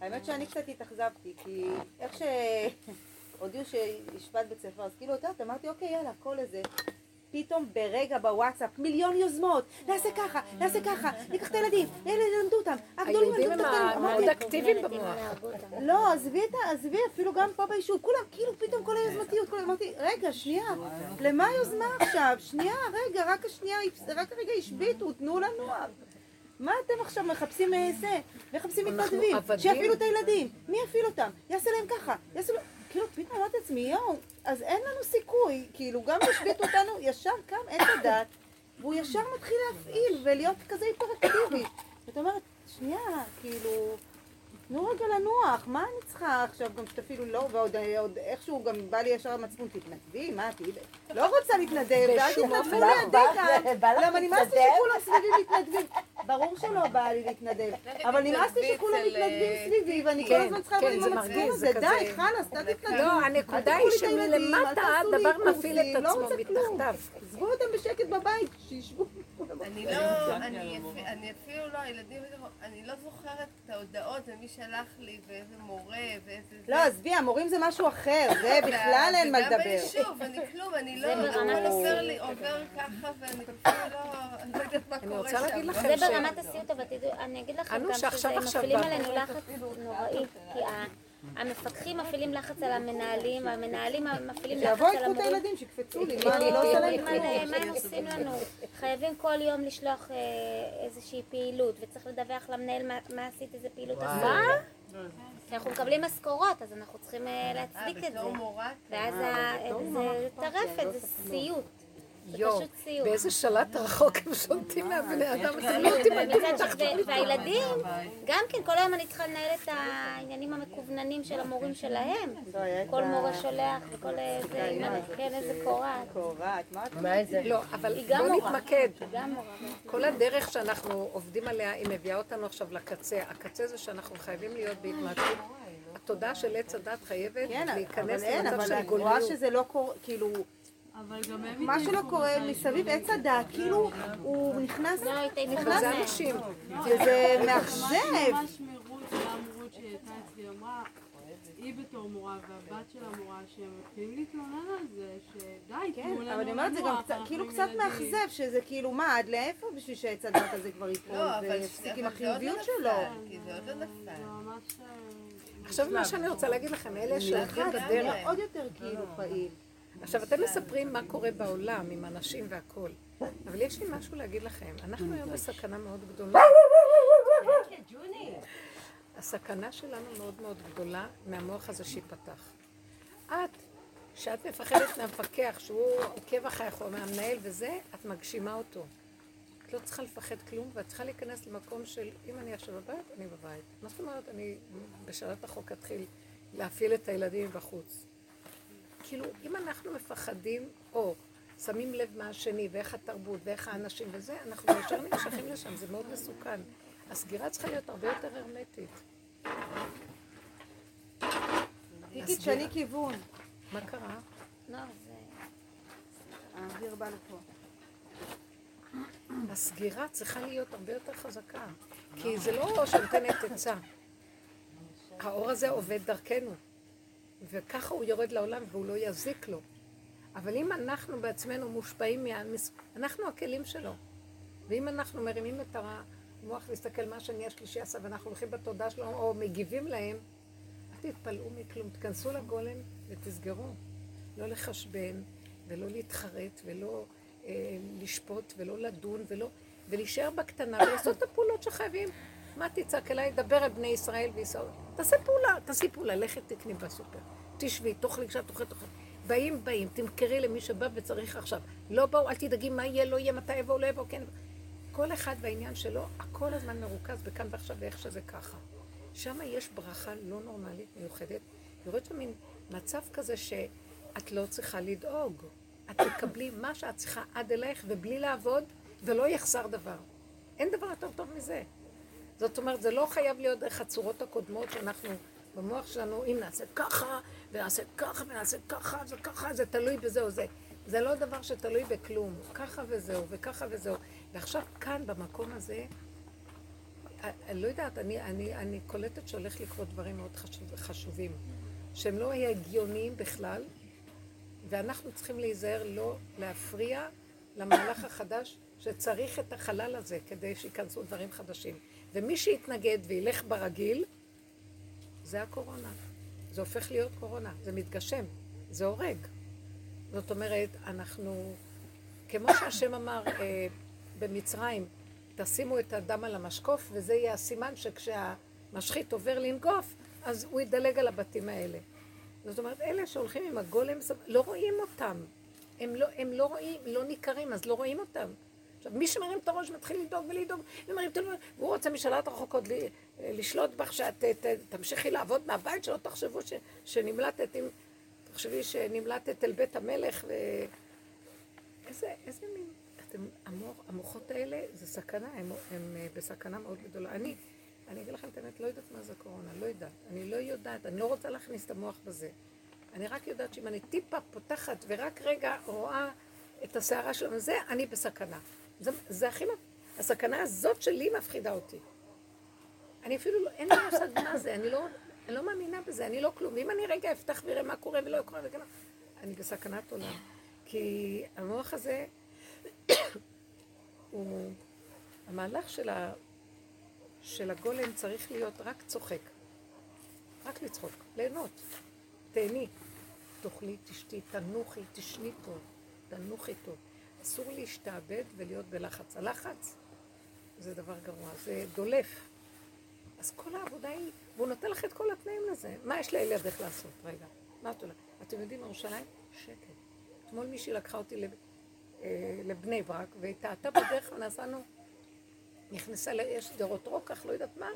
האמת שאני קצת התאכזבתי, כי איך שהודיעו שהשפט בית ספר, אז כאילו, את יודעת, אמרתי, אוקיי, יאללה, הכל איזה. פתאום ברגע בוואטסאפ, מיליון יוזמות, נעשה ככה, נעשה ככה, ניקח את הילדים, אלה ילמדו אותם, הגדולים ילמדו הם אותם, ה- אמרתי, מאוד אקטיביים במוח. לא, עזבי את ה... עזבי, אפילו גם פה ביישוב, כולם כאילו פתאום כל היוזמתיות, כל... אמרתי, רגע, שנייה, למה היוזמה עכשיו? שנייה, רגע, רק השנייה, רק הרגע השביתו, תנו לנו. מה אתם עכשיו מחפשים אה, זה? מחפשים מתנדבים. שיפעילו את הילדים, מי יפעיל אותם? יעשה להם ככה, יעשה להם... כאילו, פתאום אמרתי לעצמי, יואו, אז אין לנו סיכוי, כאילו, גם השביתו אותנו, (laughs) ישר קם עץ הדת, והוא ישר מתחיל להפעיל ולהיות כזה היפראקטיבי. זאת אומרת, שנייה, כאילו... תנו רגע לנוח, מה אני צריכה עכשיו גם שתפעילו לא, ועוד עוד איכשהו גם בא לי ישר המצפון, תתנדבי, מה, תהיי... לא רוצה להתנדב, ואל תתנדבו. לידי בא- כאן, למה נמאס לי? שכולם סביבי מתנדבים, ברור שלא בא לי להתנדב, (laughs) אבל נמאס לי שכולם אצל, מתנדבים אה, סביבי, ואני כל כן, הזמן צריכה כן, לבוא זה עם המצפון הזה, זה די, חלאס, די תתנדבו. לא, הנקודה היא את שמלמטה הדבר מפעיל את לא עצמו. מתחתיו. עזבו אותם בשקט בבית, שישבו. אני לא, אני אפ- אני אפילו לא, הילדים, אני לא זוכרת את ההודעות ומי שלח לי ואיזה מורה ואיזה... זה. לא, עזבי, המורים זה משהו אחר, זה בכלל אין מה וגם לדבר. ביישוב, אני כלום, אני לא, ברמת הכל עובר. לי, עובר ככה ואני אפילו לא, אני לא יודעת מה אני קורה רוצה להגיד שם. זה ברמת הסיוט, אבל תדעו, אני אגיד לכם גם שזה מפעילים עלינו לחץ נוראי, כי ה- המפקחים מפעילים לחץ על המנהלים, המנהלים מפעילים לחץ שיבואו על ייקחו את המורים. הילדים, שיקפצו לי, מה, אני לא עושה להם מה (laughs) מה. הם עושים לנו? חייבים כל יום לשלוח אה, איזושהי פעילות, וצריך לדווח למנהל מה- מה עשית, איזה פעילות. עשית. כשאנחנו מקבלים משכורות, אז אנחנו צריכים אה, להצדיק את זה. מורה? ואז זה טרפת, לא זה. סיוט. זה יואו. באיזה שלט רחוק הם שולטים מהבני אדם, אתם לא ו- והילדים, גם כן, כל היום אני צריכה לנהל את העניינים המקווננים של המורים שלהם. כל מורה שולח וכל איזה, הזאת כן, איזה קורעת. קורעת, מה את? לא, אבל בואו מורה. נתמקד. כל הדרך שאנחנו עובדים עליה, היא מביאה אותנו עכשיו לקצה. הקצה זה שאנחנו חייבים להיות בהתמעטות. התודעה של עץ הדת חייבת כן, להיכנס אבל אין, למצב אבל של את רואה. שזה לא קורה, כאילו, אבל מה שלא קורה מסביב עץ הדת, כאילו, הוא נכנס, לא, זה? אנשים. וזה שמעתי מאכזב. היא בתור מורה והבת של המורה, שהם מתחילים להתלונן על זה, שדי, כן, תנו לנו אבל אני אומרת, זה גם קצת- כאילו קצת ילדים." מאכזב, שזה כאילו, מה, עד לאיפה בשביל שעץ הדת הזה כבר ייפול לא, אבל ויפסיק עם החיוביות לא שלו? זה עוד לא נפל. אה, עכשיו מה שאני רוצה להגיד לכם, אלה אחד, בדרך, עוד יותר כאילו פעיל. עכשיו אתם מספרים מה קורה בעולם עם אנשים והכול, אבל יש לי משהו להגיד לכם, אנחנו היום בסכנה מאוד גדולה. הסכנה שלנו מאוד מאוד גדולה מהמוח הזה שייפתח. את, כשאת מפחדת מהמפקח שהוא עוקב אחריך או מהמנהל וזה, את מגשימה אותו. את לא צריכה לפחד כלום, ואת צריכה להיכנס למקום של אם אני עכשיו בבית, אני בבית. מה זאת אומרת, אני בשאלת החוק אתחיל להפעיל את הילדים בחוץ. כאילו, אם אנחנו מפחדים, או שמים לב מה השני, ואיך התרבות, ואיך האנשים וזה, אנחנו ישר נמשכים לשם, זה מאוד מסוכן. הסגירה צריכה להיות הרבה יותר הרמטית. תיקי, תשני כיוון. מה קרה? לא, זה... האוויר בא לפה. הסגירה צריכה להיות הרבה יותר חזקה. כי זה לא שנותנת עצה. האור הזה עובד דרכנו. וככה הוא יורד לעולם והוא לא יזיק לו. אבל אם אנחנו בעצמנו מושפעים מהמס... אנחנו הכלים שלו. ואם אנחנו מרימים את המוח להסתכל מה השני השלישי עשה ואנחנו הולכים בתודעה שלו או מגיבים להם, אל תתפלאו מכלום, תכנסו לגולם ותסגרו. לא לחשבן ולא להתחרט ולא אה, לשפוט ולא לדון ולא... ולהישאר בקטנה ולעשות את הפעולות שחייבים. מה תצעק אליי? דבר אל בני ישראל וישראל. תעשה פעולה, תעשי פעולה, לכי תקני בסופר. תשבי, תאכלי כשאת אוכלת אוכל. באים, באים, תמכרי למי שבא וצריך עכשיו. לא באו, אל תדאגי מה יהיה, לא יהיה, מתי יבואו, לא יבואו, כן. כל אחד בעניין שלו, הכל הזמן מרוכז בכאן ועכשיו ואיך שזה ככה. שם יש ברכה לא נורמלית, מיוחדת. יורד שם מין מצב כזה שאת לא צריכה לדאוג. את תקבלי מה שאת צריכה עד אלייך ובלי לעבוד, ולא יחסר דבר. אין דבר יותר טוב מזה. זאת אומרת, זה לא חייב להיות דרך הצורות הקודמות שאנחנו, במוח שלנו, אם נעשה ככה, ונעשה ככה, ונעשה ככה, זה ככה, זה תלוי בזה או זה. זה לא דבר שתלוי בכלום. ככה וזהו, וככה וזהו. ועכשיו, כאן, במקום הזה, אני לא יודעת, אני, אני, אני קולטת שהולך לקרות דברים מאוד חשוב, חשובים, שהם לא הגיוניים בכלל, ואנחנו צריכים להיזהר לא להפריע למהלך החדש שצריך את החלל הזה כדי שייכנסו דברים חדשים. ומי שיתנגד וילך ברגיל, זה הקורונה. זה הופך להיות קורונה, זה מתגשם, זה הורג. זאת אומרת, אנחנו, כמו שהשם אמר אה, במצרים, תשימו את הדם על המשקוף, וזה יהיה הסימן שכשהמשחית עובר לנגוף, אז הוא ידלג על הבתים האלה. זאת אומרת, אלה שהולכים עם הגולם, לא רואים אותם. הם לא, הם לא רואים, לא ניכרים, אז לא רואים אותם. עכשיו, מי שמרים את הראש מתחיל לדאוג ולדאוג, ומרים את הראש, והוא רוצה משאלת רחוק עוד ל- לשלוט בך, שאת ת- תמשיכי לעבוד מהבית, שלא תחשבו ש, שנמלטת עם... תחשבי שנמלטת אל בית המלך, ו... איזה, איזה מין... אתם, המוח, המוחות האלה זה סכנה, הם, הם אה, בסכנה מאוד גדולה. אני, אני אגיד לכם את האמת, לא יודעת מה זה קורונה, לא יודעת. אני לא יודעת, אני לא רוצה להכניס את המוח בזה. אני רק יודעת שאם אני טיפה פותחת ורק רגע רואה את הסערה שלנו, זה, אני בסכנה. זה, זה הכי... הסכנה הזאת שלי מפחידה אותי. אני אפילו לא, אין לי מושג מה זה, אני לא, אני לא מאמינה בזה, אני לא כלום. ואם אני רגע אפתח ואראה מה קורה ולא קורה וכן, אני בסכנת עולם. כי המוח הזה (coughs) הוא... המהלך של, ה, של הגולם צריך להיות רק צוחק. רק לצחוק, ליהנות. תהני. תאכלי, תשתי, תנוחי, תשני טוב, תנוחי טוב. אסור להשתעבד ולהיות בלחץ. הלחץ זה דבר גרוע, זה דולף. אז כל העבודה היא, והוא נותן לך את כל התנאים לזה. מה יש לילדך לעשות? רגע, מה את עולה? אתם יודעים, ירושלים? שקט. אתמול מישהי לקחה אותי לב, אה, לבני ברק, והיא טעתה בדרך ונסענו, נכנסה, ל- יש שדרות רוקח, לא יודעת מה.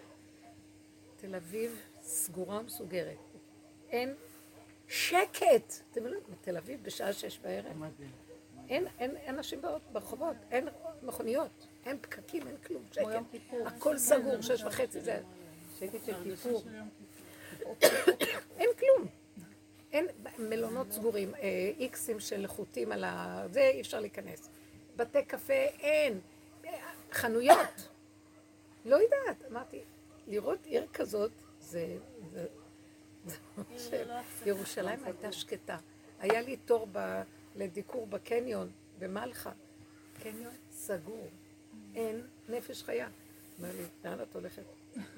תל אביב סגורה ומסוגרת. אין שקט. אתם יודעים, בתל אביב בשעה שש בערב. אין, אין, אין אנשים באות- ברחובות, אין מכוניות, אין פקקים, אין כלום, שקט. הכל סגור, שש וחצי זה... שקט של כיפור. אין כלום. אין מלונות סגורים, אה, איקסים של חוטים על ה... זה אי אפשר להיכנס. בתי קפה אין. חנויות. לא יודעת. אמרתי, לראות עיר כזאת, זה... זה... זה ממש... ירושלים הייתה שקטה. היה לי תור ב... לדיקור בקניון, במלחה. קניון סגור. אין נפש חיה. אומר לי, לאן את הולכת?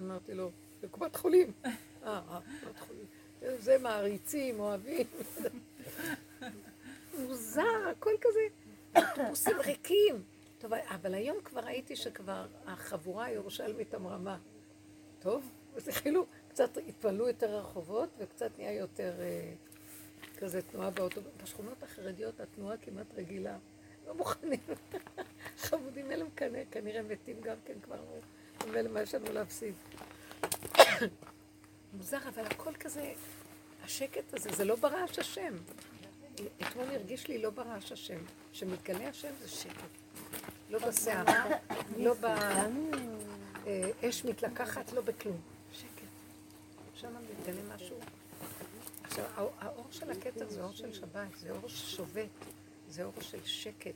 אמרתי לו, לקופת חולים. אה, אה, קופת חולים. זה מעריצים, אוהבים. מוזר, הכל כזה. אוטובוסים ריקים. טוב, אבל היום כבר ראיתי שכבר החבורה הירושלמית המרמה. טוב, אז כאילו קצת התפלאו יותר הרחובות וקצת נהיה יותר אה, כזה תנועה באוטובוס. בשכונות החרדיות התנועה כמעט רגילה. לא מוכנים. (laughs) חמודים אלה כנראה, כנראה מתים גם כן כבר. ממילא מה יש לנו להפסיד. (coughs) מוזר, אבל הכל כזה, השקט הזה, זה לא ברעש השם. אתמול הרגיש לי לא ברעש השם. שמתגלה השם זה שקט. לא בסערה, לא באש מתלקחת, לא בכלום. שקט. שם מתגלה משהו. עכשיו, האור- של הקטע זה אור של שבת, זה אור ששובת, זה אור של שקט,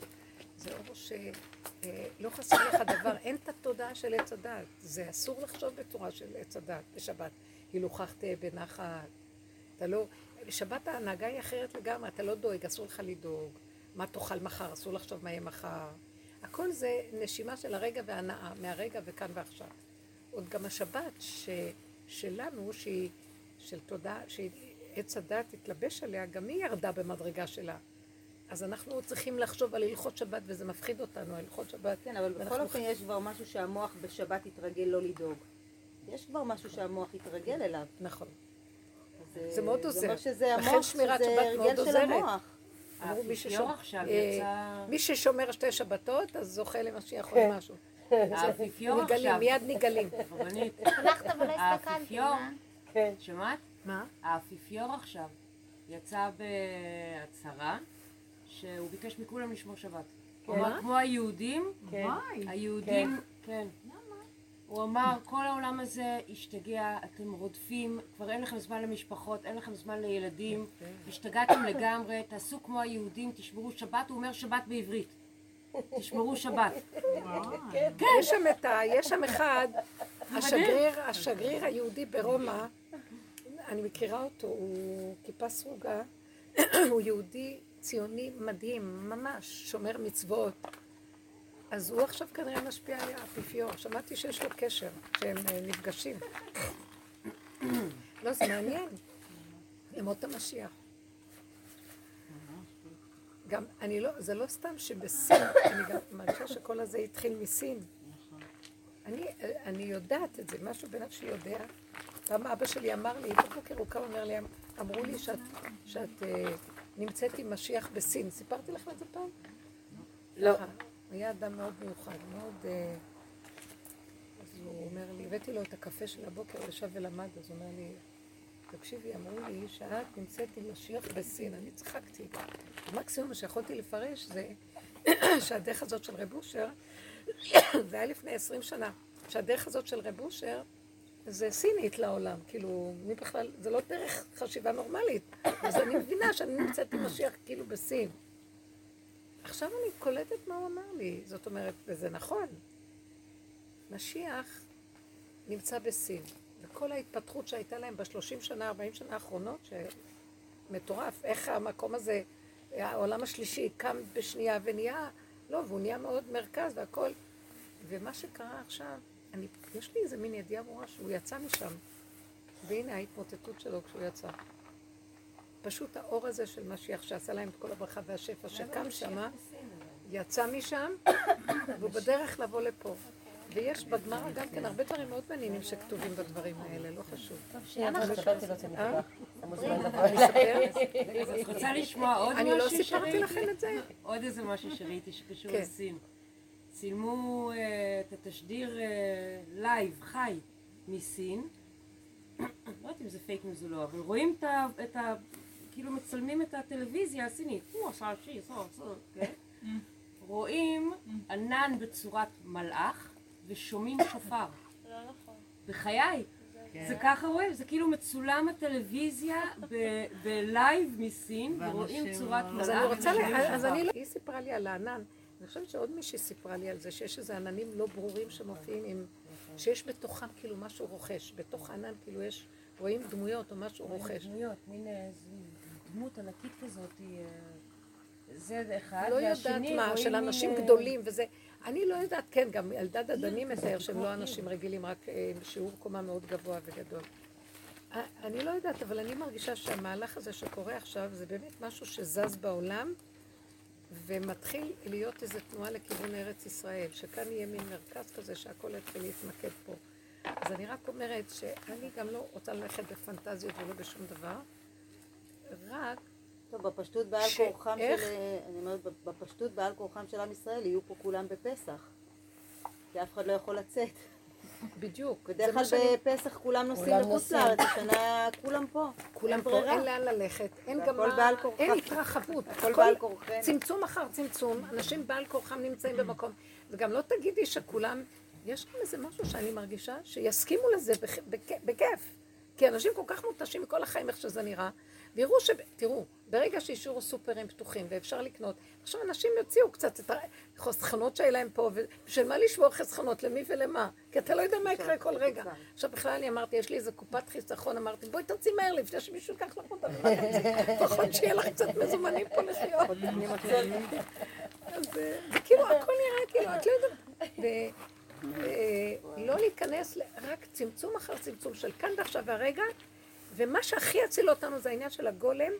זה אור שלא חסר לך דבר, אין את התודעה של עץ הדת, זה אסור לחשוב בצורה של עץ הדת בשבת. הילוכך תהיה בנחת, אתה לא, בשבת ההנהגה היא אחרת לגמרי, אתה לא דואג, אסור לך לדאוג, מה תאכל מחר, אסור לחשוב מה יהיה מחר. הכל זה נשימה של הרגע והנאה, מהרגע וכאן ועכשיו. עוד גם השבת ש, שלנו, שהיא של תודעה, שעץ הדת התלבש עליה, גם היא ירדה במדרגה שלה. אז אנחנו צריכים לחשוב על הלכות שבת, וזה מפחיד אותנו, הלכות שבת. כן, אבל בכל אופן יש כבר משהו שהמוח בשבת התרגל לא לדאוג. יש כבר משהו שהמוח התרגל אליו. נכון. אז, זה מאוד זה עוזר. אומר שזה לכן המוח, שמירת שבת מאוד הרגל של עוזרת. המוח. אמרו מי האפיפיור ששומר- עכשיו אה, יצא... מי ששומר שתי שבתות, אז זוכה למשיח או משהו. (laughs) האפיפיור נגלים, עכשיו, מיד נגלים. (laughs) רבנית, ולא הסתכלתי. האפיפיור? כן. שמעת? מה? האפיפיור עכשיו יצא בהצהרה שהוא ביקש מכולם לשמור שבת. הוא אמר, כמו היהודים, כן. היהודים, כן. הוא אמר, כל העולם הזה השתגע, אתם רודפים, כבר אין לכם זמן למשפחות, אין לכם זמן לילדים, השתגעתם לגמרי, תעשו כמו היהודים, תשמרו שבת, הוא אומר שבת בעברית. תשמרו שבת. יש שם את ה... יש שם אחד, השגריר, השגריר היהודי ברומא, אני מכירה אותו, הוא כיפה סרוגה, (clears throat) הוא יהודי ציוני מדהים, ממש, שומר מצוות. אז הוא עכשיו כנראה משפיע על האפיפיור. שמעתי שיש לו קשר, שהם אה, נפגשים. (clears throat) לא, זה מעניין. ימות המשיח. גם, אני לא, זה לא סתם שבסין, (clears throat) אני גם מרגישה שכל הזה התחיל מסין. אני, אני יודעת את זה, משהו בנפשי יודע. פעם אבא שלי אמר לי, בבוקר הוא קם ואומר לי, אמרו לי שאת, שאת אה, נמצאת עם משיח בסין. סיפרתי לך את זה פעם? לא. ככה. היה אדם מאוד מיוחד, מאוד... אה, אז הוא אומר לי, הבאתי לו את הקפה של הבוקר, הוא ישב ולמד, אז הוא אומר לי, תקשיבי, אמרו לי שאת נמצאת עם משיח בסין. אני צחקתי. המקסימום שיכולתי לפרש זה (coughs) שהדרך הזאת של רב אושר, (coughs) זה היה לפני עשרים שנה, שהדרך הזאת של רב אושר זה סינית לעולם, כאילו, מי בכלל, זה לא דרך חשיבה נורמלית. אז אני מבינה שאני נמצאת עם משיח כאילו בסין. עכשיו אני קולטת מה הוא אמר לי, זאת אומרת, וזה נכון. משיח נמצא בסין, וכל ההתפתחות שהייתה להם בשלושים שנה, ארבעים שנה האחרונות, שמטורף, איך המקום הזה, העולם השלישי קם בשנייה ונהיה, לא, והוא נהיה מאוד מרכז והכל. ומה שקרה עכשיו, אני, יש לי איזה מין ידיעה ברורה שהוא יצא משם, והנה ההתמוטטות שלו כשהוא יצא. פשוט האור הזה של משיח שעשה להם את כל הברכה והשפע שקם שמה, יצא משם, (coughs) והוא בדרך לבוא לפה. ויש בגמרא גם כן הרבה דברים מאוד מעניינים שכתובים בדברים האלה, לא חשוב. אני אליי. אספר? את רוצה לשמוע עוד אני לא סיפרתי? לכם את זה? עוד איזה משהו שראיתי שקשור כן. לסין. צילמו אה, את התשדיר אה, live, חי, מסין. (coughs) לא יודעת אם זה fake news או לא, אבל רואים את ה... את ה כאילו מצלמים את הטלוויזיה הסינית. כן? (coughs) רואים (coughs) ענן בצורת מלאך ושומעים שופר. לא נכון. בחיי. זה ככה רואים, זה כאילו מצולם הטלוויזיה ב live מסין, ורואים צורת מלאך. אז אני רוצה, אז. אני, היא סיפרה לי על הענן. אני חושבת שעוד מישהי סיפרה לי על זה, שיש איזה עננים לא ברורים שמופיעים עם, שיש בתוכם כאילו משהו רוכש. בתוך הענן כאילו יש, רואים דמויות או משהו רוכש. דמויות, מין איזה דמות ענקית כזאת, אה, זה אחד, לא יודעת והשני מה, של מין, אנשים אה, גדולים וזה. אני לא יודעת, כן, גם אלדד אדני מתאר שהם לא אנשים רגילים, רק אה, שיעור קומה מאוד גבוה וגדול. אה, אני לא יודעת, אבל אני מרגישה שהמהלך הזה שקורה עכשיו זה באמת משהו שזז בעולם ומתחיל להיות איזו תנועה לכיוון ארץ ישראל, שכאן יהיה מין מרכז כזה שהכל יתחיל להתמקד פה. אז אני רק אומרת שאני גם לא רוצה ללכת בפנטזיות ולא בשום דבר, רק טוב, בפשטות בעל ש- כורחם של... איך? אני אומרת, בפשטות בעל כורחם של עם ישראל יהיו פה כולם בפסח. כי אף אחד לא יכול לצאת. בדיוק. בדרך כלל בפסח כולם נוסעים לחוץ. לארץ, השנה כולם פה. כולם פה. אין לאן ללכת, אין גם מה, כורחם. אין התרחבות. הכל בעל כורחנו. צמצום אחר צמצום, אנשים בעל כורחם נמצאים במקום. וגם לא תגידי שכולם, יש גם איזה משהו שאני מרגישה שיסכימו לזה בכ- בכ- בכיף. כי אנשים כל כך מותשים מכל החיים, איך שזה נראה, ויראו ש... תראו, ברגע שהשאירו סופרים פתוחים ואפשר לקנות, עכשיו אנשים יוציאו קצת את החסכונות שלהם פה, ובשביל מה לשמור חסכונות? למי ולמה? כי אתה לא יודע מה יקרה כל רגע. עכשיו בכלל אני אמרתי, יש לי איזה קופת חיסכון, אמרתי, בואי תרצי מהר לפני שמישהו ייקח לך אותה? לפחות שיהיה לך קצת מזומנים פה לחיות. אז כאילו, הכל נראה כאילו, את לא יודעת. לא להיכנס, רק צמצום אחר צמצום של כאן ועכשיו והרגע, ומה שהכי יציל אותנו זה העניין של הגולם,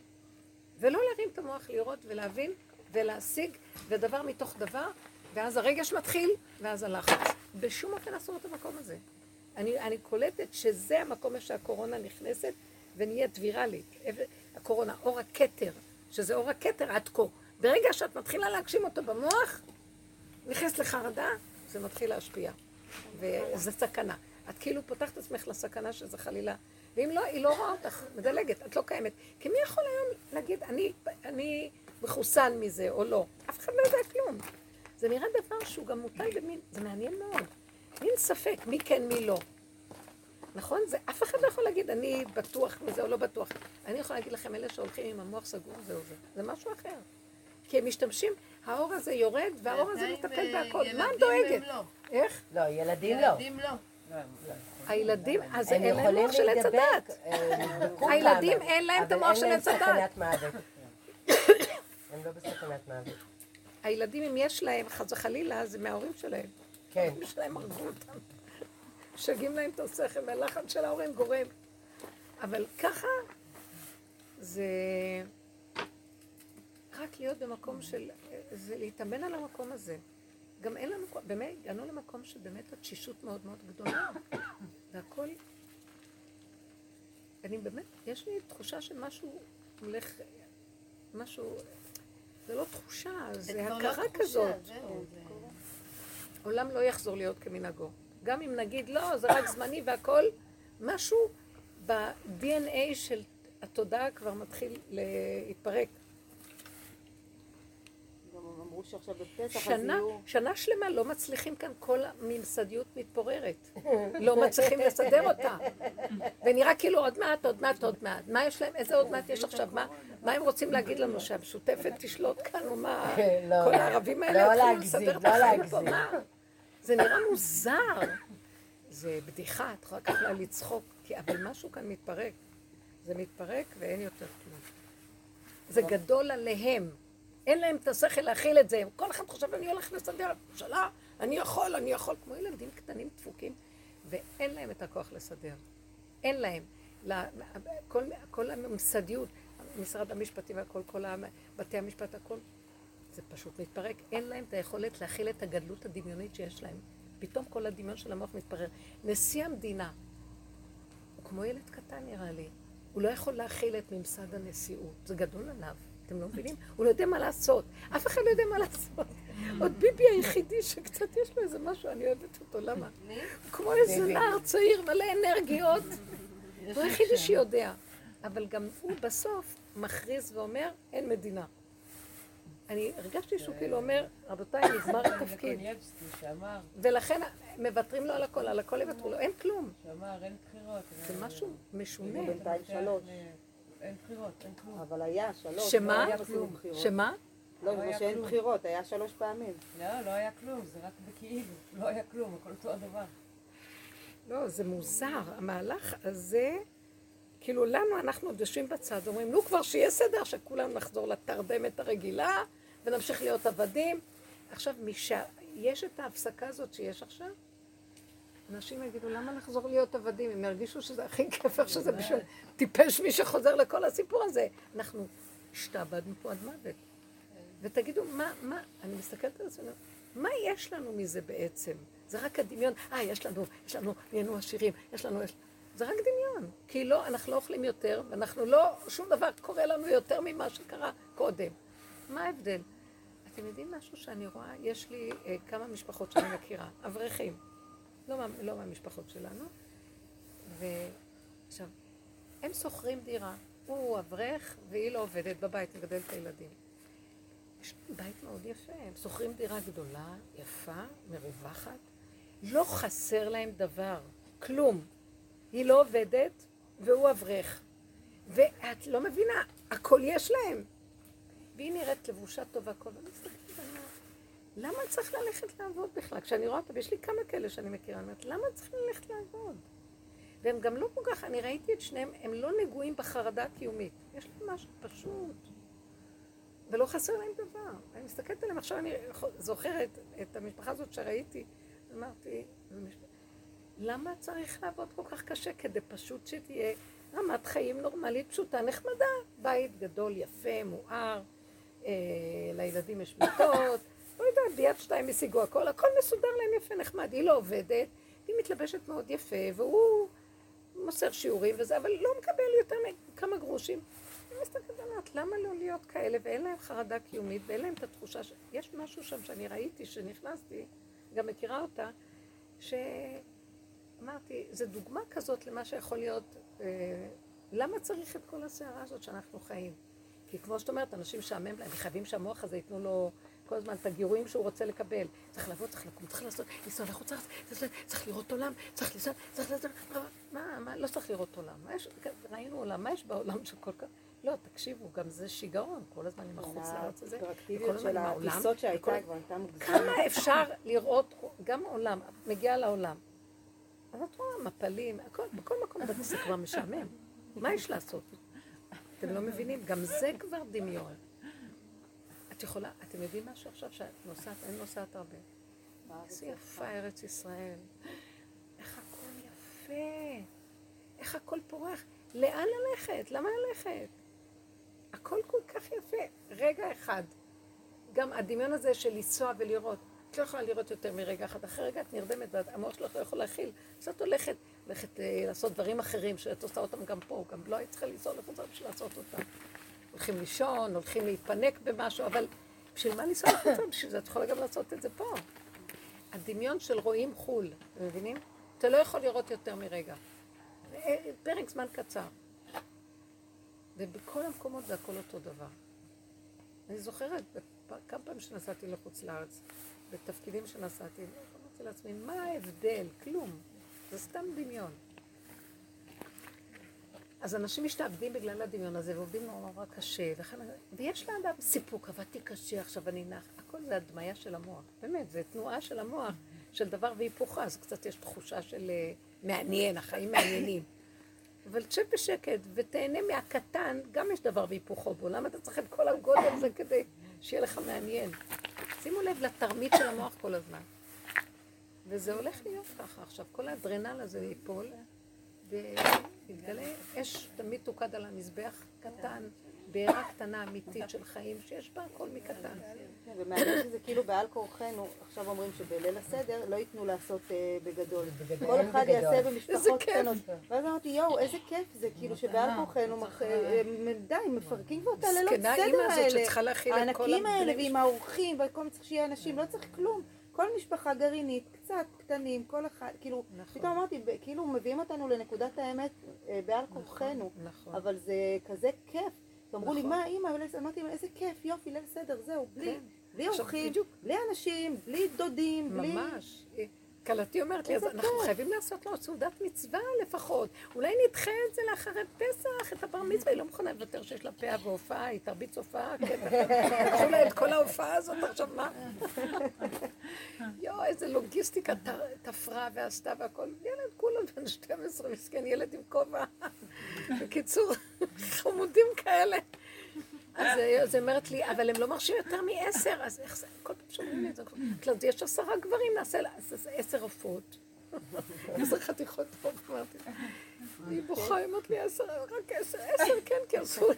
ולא להרים את המוח לראות ולהבין ולהשיג, ודבר מתוך דבר, ואז הרגש מתחיל, ואז הלחץ. בשום אופן אסור את המקום הזה. אני, אני קולטת שזה המקום שהקורונה נכנסת ונהיית ויראלית. הקורונה, אור הכתר, שזה אור הכתר עד כה. ברגע שאת מתחילה להגשים אותו במוח, נכנסת לחרדה, זה מתחיל להשפיע. וזה סכנה. את כאילו פותחת עצמך לסכנה שזה חלילה. ואם לא, היא לא רואה אותך, מדלגת, את לא קיימת. כי מי יכול היום להגיד, אני, אני מחוסן מזה או לא? אף אחד לא יודע כלום. זה נראה דבר שהוא גם מוטל במין, זה מעניין מאוד. מין ספק, מי כן, מי לא. נכון? זה, אף אחד לא יכול להגיד, אני בטוח מזה או לא בטוח. אני יכולה להגיד לכם, אלה שהולכים עם המוח סגור, זהו זה. זה משהו אחר. כי הם משתמשים, האור הזה יורד, והאור הזה מטפל אה, בהכל. מה את ילדים דואגת? לא. איך? לא, ילדים לא. ילדים לא. הילדים, אז אין להם מוח של עץ הדת. אה, הילדים אין להם את המוח של עץ הדת. הם לא בסכנת מוות. הילדים, אם יש להם, חס וחלילה, זה מההורים שלהם. כן. ההורים שלהם הרגו אותם. משגעים להם את השכל, והלחץ של ההורים גורם. אבל ככה זה רק להיות במקום של, זה להתאמן על המקום הזה. גם אין לנו, באמת, הגענו למקום שבאמת התשישות מאוד מאוד גדולה. (coughs) והכל, אני באמת, יש לי תחושה שמשהו הולך, משהו, זה לא תחושה, זה לא הכרה כזאת. עולם לא יחזור להיות כמנהגו. גם אם נגיד, לא, זה רק זמני והכל, משהו ב-DNA של התודעה כבר מתחיל להתפרק. אמרו שעכשיו בפסח אז שנה, יהיו... שנה שלמה לא מצליחים כאן, כל הממסדיות מתפוררת. לא מצליחים לסדר אותה. ונראה כאילו עוד מעט, עוד מעט, עוד מעט. מה יש להם, איזה עוד מעט יש עכשיו? מה, מה הם רוצים להגיד לנו, שהמשותפת תשלוט כאן, או מה? לא. כל הערבים האלה לא יתחילו לסדר את לא החיים פה, להגזים. מה? זה נראה מוזר. זה בדיחה, את יכולה ככה לצחוק, כי- אבל משהו כאן מתפרק. זה מתפרק ואין יותר כלום. זה גדול עליהם. אין להם את השכל להכיל את זה. כל אחד חושב, אני הולך לסדר את הממשלה, אני יכול, אני יכול. כמו ילדים קטנים דפוקים, ואין להם את הכוח לסדר. אין להם. כל, כל הממסדיות, משרד המשפטים והכל, כל בתי המשפט, הכל, זה פשוט מתפרק. אין להם את היכולת להכיל את הגדלות הדמיונית שיש להם. פתאום כל הדמיון של המוח מתפרר. נשיא המדינה, הוא כמו ילד קטן נראה לי. הוא לא יכול להכיל את ממסד הנשיאות, זה גדול עליו, אתם לא מבינים? הוא לא יודע מה לעשות, אף אחד לא יודע מה לעשות. עוד ביבי היחידי שקצת יש לו איזה משהו, אני אוהבת אותו, למה? כמו איזה נער צעיר מלא אנרגיות, הוא היחידי שיודע. אבל גם הוא בסוף מכריז ואומר, אין מדינה. אני הרגשתי שהוא כאילו אומר, רבותיי, נגמר (coughs) התפקיד. ולכן מוותרים לו על הכל, על הכל יוותרו לו, אין כלום. שאמר אין בחירות. זה משהו משונה. בינתיים שלוש. אין בחירות, אין כלום. אבל היה שלוש. שמה? לא היה בחירות. שמה? לא, לא כמו שאין כלום. בחירות, היה שלוש פעמים. לא, לא היה כלום, זה רק בכאילו. לא היה כלום, הכל אותו הדבר. לא, זה מוזר. המהלך הזה, כאילו לנו, אנחנו עוד יושבים בצד, אומרים, נו כבר שיהיה סדר, שכולנו נחזור לתרדמת הרגילה, ונמשיך להיות עבדים. עכשיו, משע... יש את ההפסקה הזאת שיש עכשיו, אנשים יגידו, למה לחזור להיות עבדים? הם ירגישו שזה הכי כיף, איך שזה בשביל טיפש מי שחוזר לכל הסיפור הזה. אנחנו השתעבדנו פה עד מוות. ותגידו, מה, מה, אני מסתכלת על עצמי, מה יש לנו מזה בעצם? זה רק הדמיון, אה, יש לנו, יש לנו, נהיינו עשירים, יש לנו, יש... זה רק דמיון. כי לא, אנחנו לא אוכלים יותר, ואנחנו לא, שום דבר קורה לנו יותר ממה שקרה קודם. מה ההבדל? אתם יודעים משהו שאני רואה? יש לי אה, כמה משפחות שאני מכירה, אברכים, לא, לא מהמשפחות שלנו, ועכשיו, הם שוכרים דירה, הוא אברך והיא לא עובדת בבית, מגדלת את הילדים. יש בית מאוד יפה, הם שוכרים דירה גדולה, יפה, מרווחת, לא חסר להם דבר, כלום. היא לא עובדת והוא אברך. ואת לא מבינה, הכל יש להם. והיא נראית לבושה טובה כל הזמן. למה צריך ללכת לעבוד בכלל? כשאני רואה אותה, ויש לי כמה כאלה שאני מכירה, אני אומרת, למה צריכים ללכת לעבוד? והם גם לא כל כך, אני ראיתי את שניהם, הם לא נגועים בחרדה הקיומית. יש להם משהו פשוט. ולא חסר להם דבר. אני מסתכלת עליהם, עכשיו אני זוכרת את המשפחה הזאת שראיתי, אמרתי, למה צריך לעבוד כל כך קשה כדי פשוט שתהיה רמת חיים נורמלית, פשוטה, נחמדה? בית גדול, יפה, מואר, אה, לילדים יש מיטות, לא יודעת, ביד שתיים השיגו הכל, הכל מסודר להם יפה, נחמד. היא לא עובדת, היא מתלבשת מאוד יפה, והוא מוסר שיעורים וזה, אבל לא מקבל יותר מכמה גרושים. אני מסתכלת עליו, למה לא להיות כאלה, ואין להם חרדה קיומית, ואין להם את התחושה ש... יש משהו שם שאני ראיתי, שנכנסתי, גם מכירה אותה, שאמרתי, זו דוגמה כזאת למה שיכול להיות, אה, למה צריך את כל הסערה הזאת שאנחנו חיים? כי כמו שאת אומרת, אנשים משעמם להם, חייבים שהמוח הזה ייתנו לו כל הזמן את הגירויים שהוא רוצה לקבל. צריך לעבוד, צריך לקום, צריך לעשות, לנסוע לחוץ לארץ, צריך- צריך לראות עולם, צריך לנסוע, צריך לעשות, מה, מה, לא צריך לראות עולם. יש, ראינו עולם, מה יש בעולם שכל כך... לא, תקשיבו, גם זה שיגעון, כל הזמן עם החוץ לארץ הזה. וכל הזמן של עם העולם, הטיסות שהייתה כבר הייתה מוגזמת. כמה אפשר לראות, גם עולם, את מגיעה לעולם. אז את רואה מפלים, הכל, בכל מקום בטיסה כבר משעמם. מה יש לעשות? אתם לא מבינים, גם זה כבר דמיון. את יכולה, אתם יודעים משהו עכשיו שאת נוסעת, אני נוסעת הרבה. איזה יפה ארץ ישראל. איך הכל יפה. איך הכל פורח. לאן ללכת? למה ללכת? הכל כל כך יפה. רגע אחד. גם הדמיון הזה של לנסוע ולראות. את לא יכולה לראות יותר מרגע אחד. אחרי רגע את נרדמת והמוח שלך לא יכול להכיל. אז את הולכת, הולכת אה, לעשות דברים אחרים שאת עושה אותם גם פה. גם לא היית צריכה לנסוע לחוץ בשביל לעשות אותם. הולכים לישון, הולכים להתפנק במשהו, אבל בשביל מה לנסוע לחוץ? בשביל זה את יכולה גם לעשות את זה פה. הדמיון של רואים חו"ל, אתם מבינים? אתה לא יכול לראות יותר מרגע. אה, פרק זמן קצר. ובכל המקומות זה הכל אותו דבר. אני זוכרת, כמה פעמים שנסעתי לחוץ לארץ, בתפקידים שנסעתי, אמרתי לעצמי, מה ההבדל? כלום. זה סתם דמיון. אז אנשים משתעבדים בגלל הדמיון הזה, ועובדים נורא נורא קשה, וכן, ויש לאדם סיפוק, עבדתי קשה, עכשיו אני נח. הכל זה הדמיה של המוח. באמת, זה תנועה של המוח, של דבר והיפוכה, אז קצת יש תחושה של אה, מעניין, החיים מעניינים. אבל תשב בשקט ותהנה מהקטן, גם יש דבר והיפוכו בו. למה אתה צריך את כל הגודל הזה כדי שיהיה לך מעניין? שימו לב לתרמית של המוח כל הזמן. וזה הולך להיות ככה. עכשיו, כל האדרנל הזה ייפול, ויתגלה אש תמיד תוקד על המזבח, קטן, בעירה קטנה אמיתית של חיים שיש בה הכל מקטן. כן, ומעניין שזה כאילו בעל כורחנו, עכשיו אומרים שבליל הסדר לא ייתנו לעשות אה, בגדול. כל אחד. יעשה במשפחות. קטנות. ואז אמרתי, יואו, איזה כיף זה, כאילו שבעל כורחנו, אה, אה, די, מפרקים כבר את הלילות זקנה סדר האלה. שצריכה להכיל את כל הענקים האלה, ועם האורחים, וכל מה צריך שיהיה אנשים, לא צריך כלום. כל משפחה גרעינית, קצת קטנים, כל אחד, כאילו, נכון. פתאום אמרתי, כאילו מביאים אותנו לנקודת האמת אה, בעל כורחנו. נכון. אבל זה כזה כיף. אמרו לי, נכון. מה אימא, אמרתי להם, איזה כיף, יופי, ליל סדר, זהו, בלי, כן. בלי אורחים. בלי אנשים, בלי דודים, בלי... ממש. כלתי אומרת לי, אז אנחנו. חייבים לעשות לו סעודת מצווה לפחות. אולי נדחה את זה לאחרי פסח, את הבר מצווה. היא לא מוכנה לוותר שיש לה פאה והופעה, היא תרביץ הופעה, כן. לקחו לה את כל ההופעה הזאת, עכשיו מה? (laughs) יואו, איזה לוגיסטיקה תפרה ועשתה והכל. ילד כולו בן 12, מסכן, ילד עם כובע. (laughs) בקיצור, חמודים כאלה. אז היא אומרת לי, אבל הם לא מרשים יותר מעשר, אז איך זה, כל פעם שאומרים לי את זה, אז יש עשרה גברים, נעשה לה אז עשר עופות. (laughs) עשר חתיכות עוף, אמרתי. היא בוכה, היא אומרת לי, עשר, רק עשר, עשר כן, כי עשו,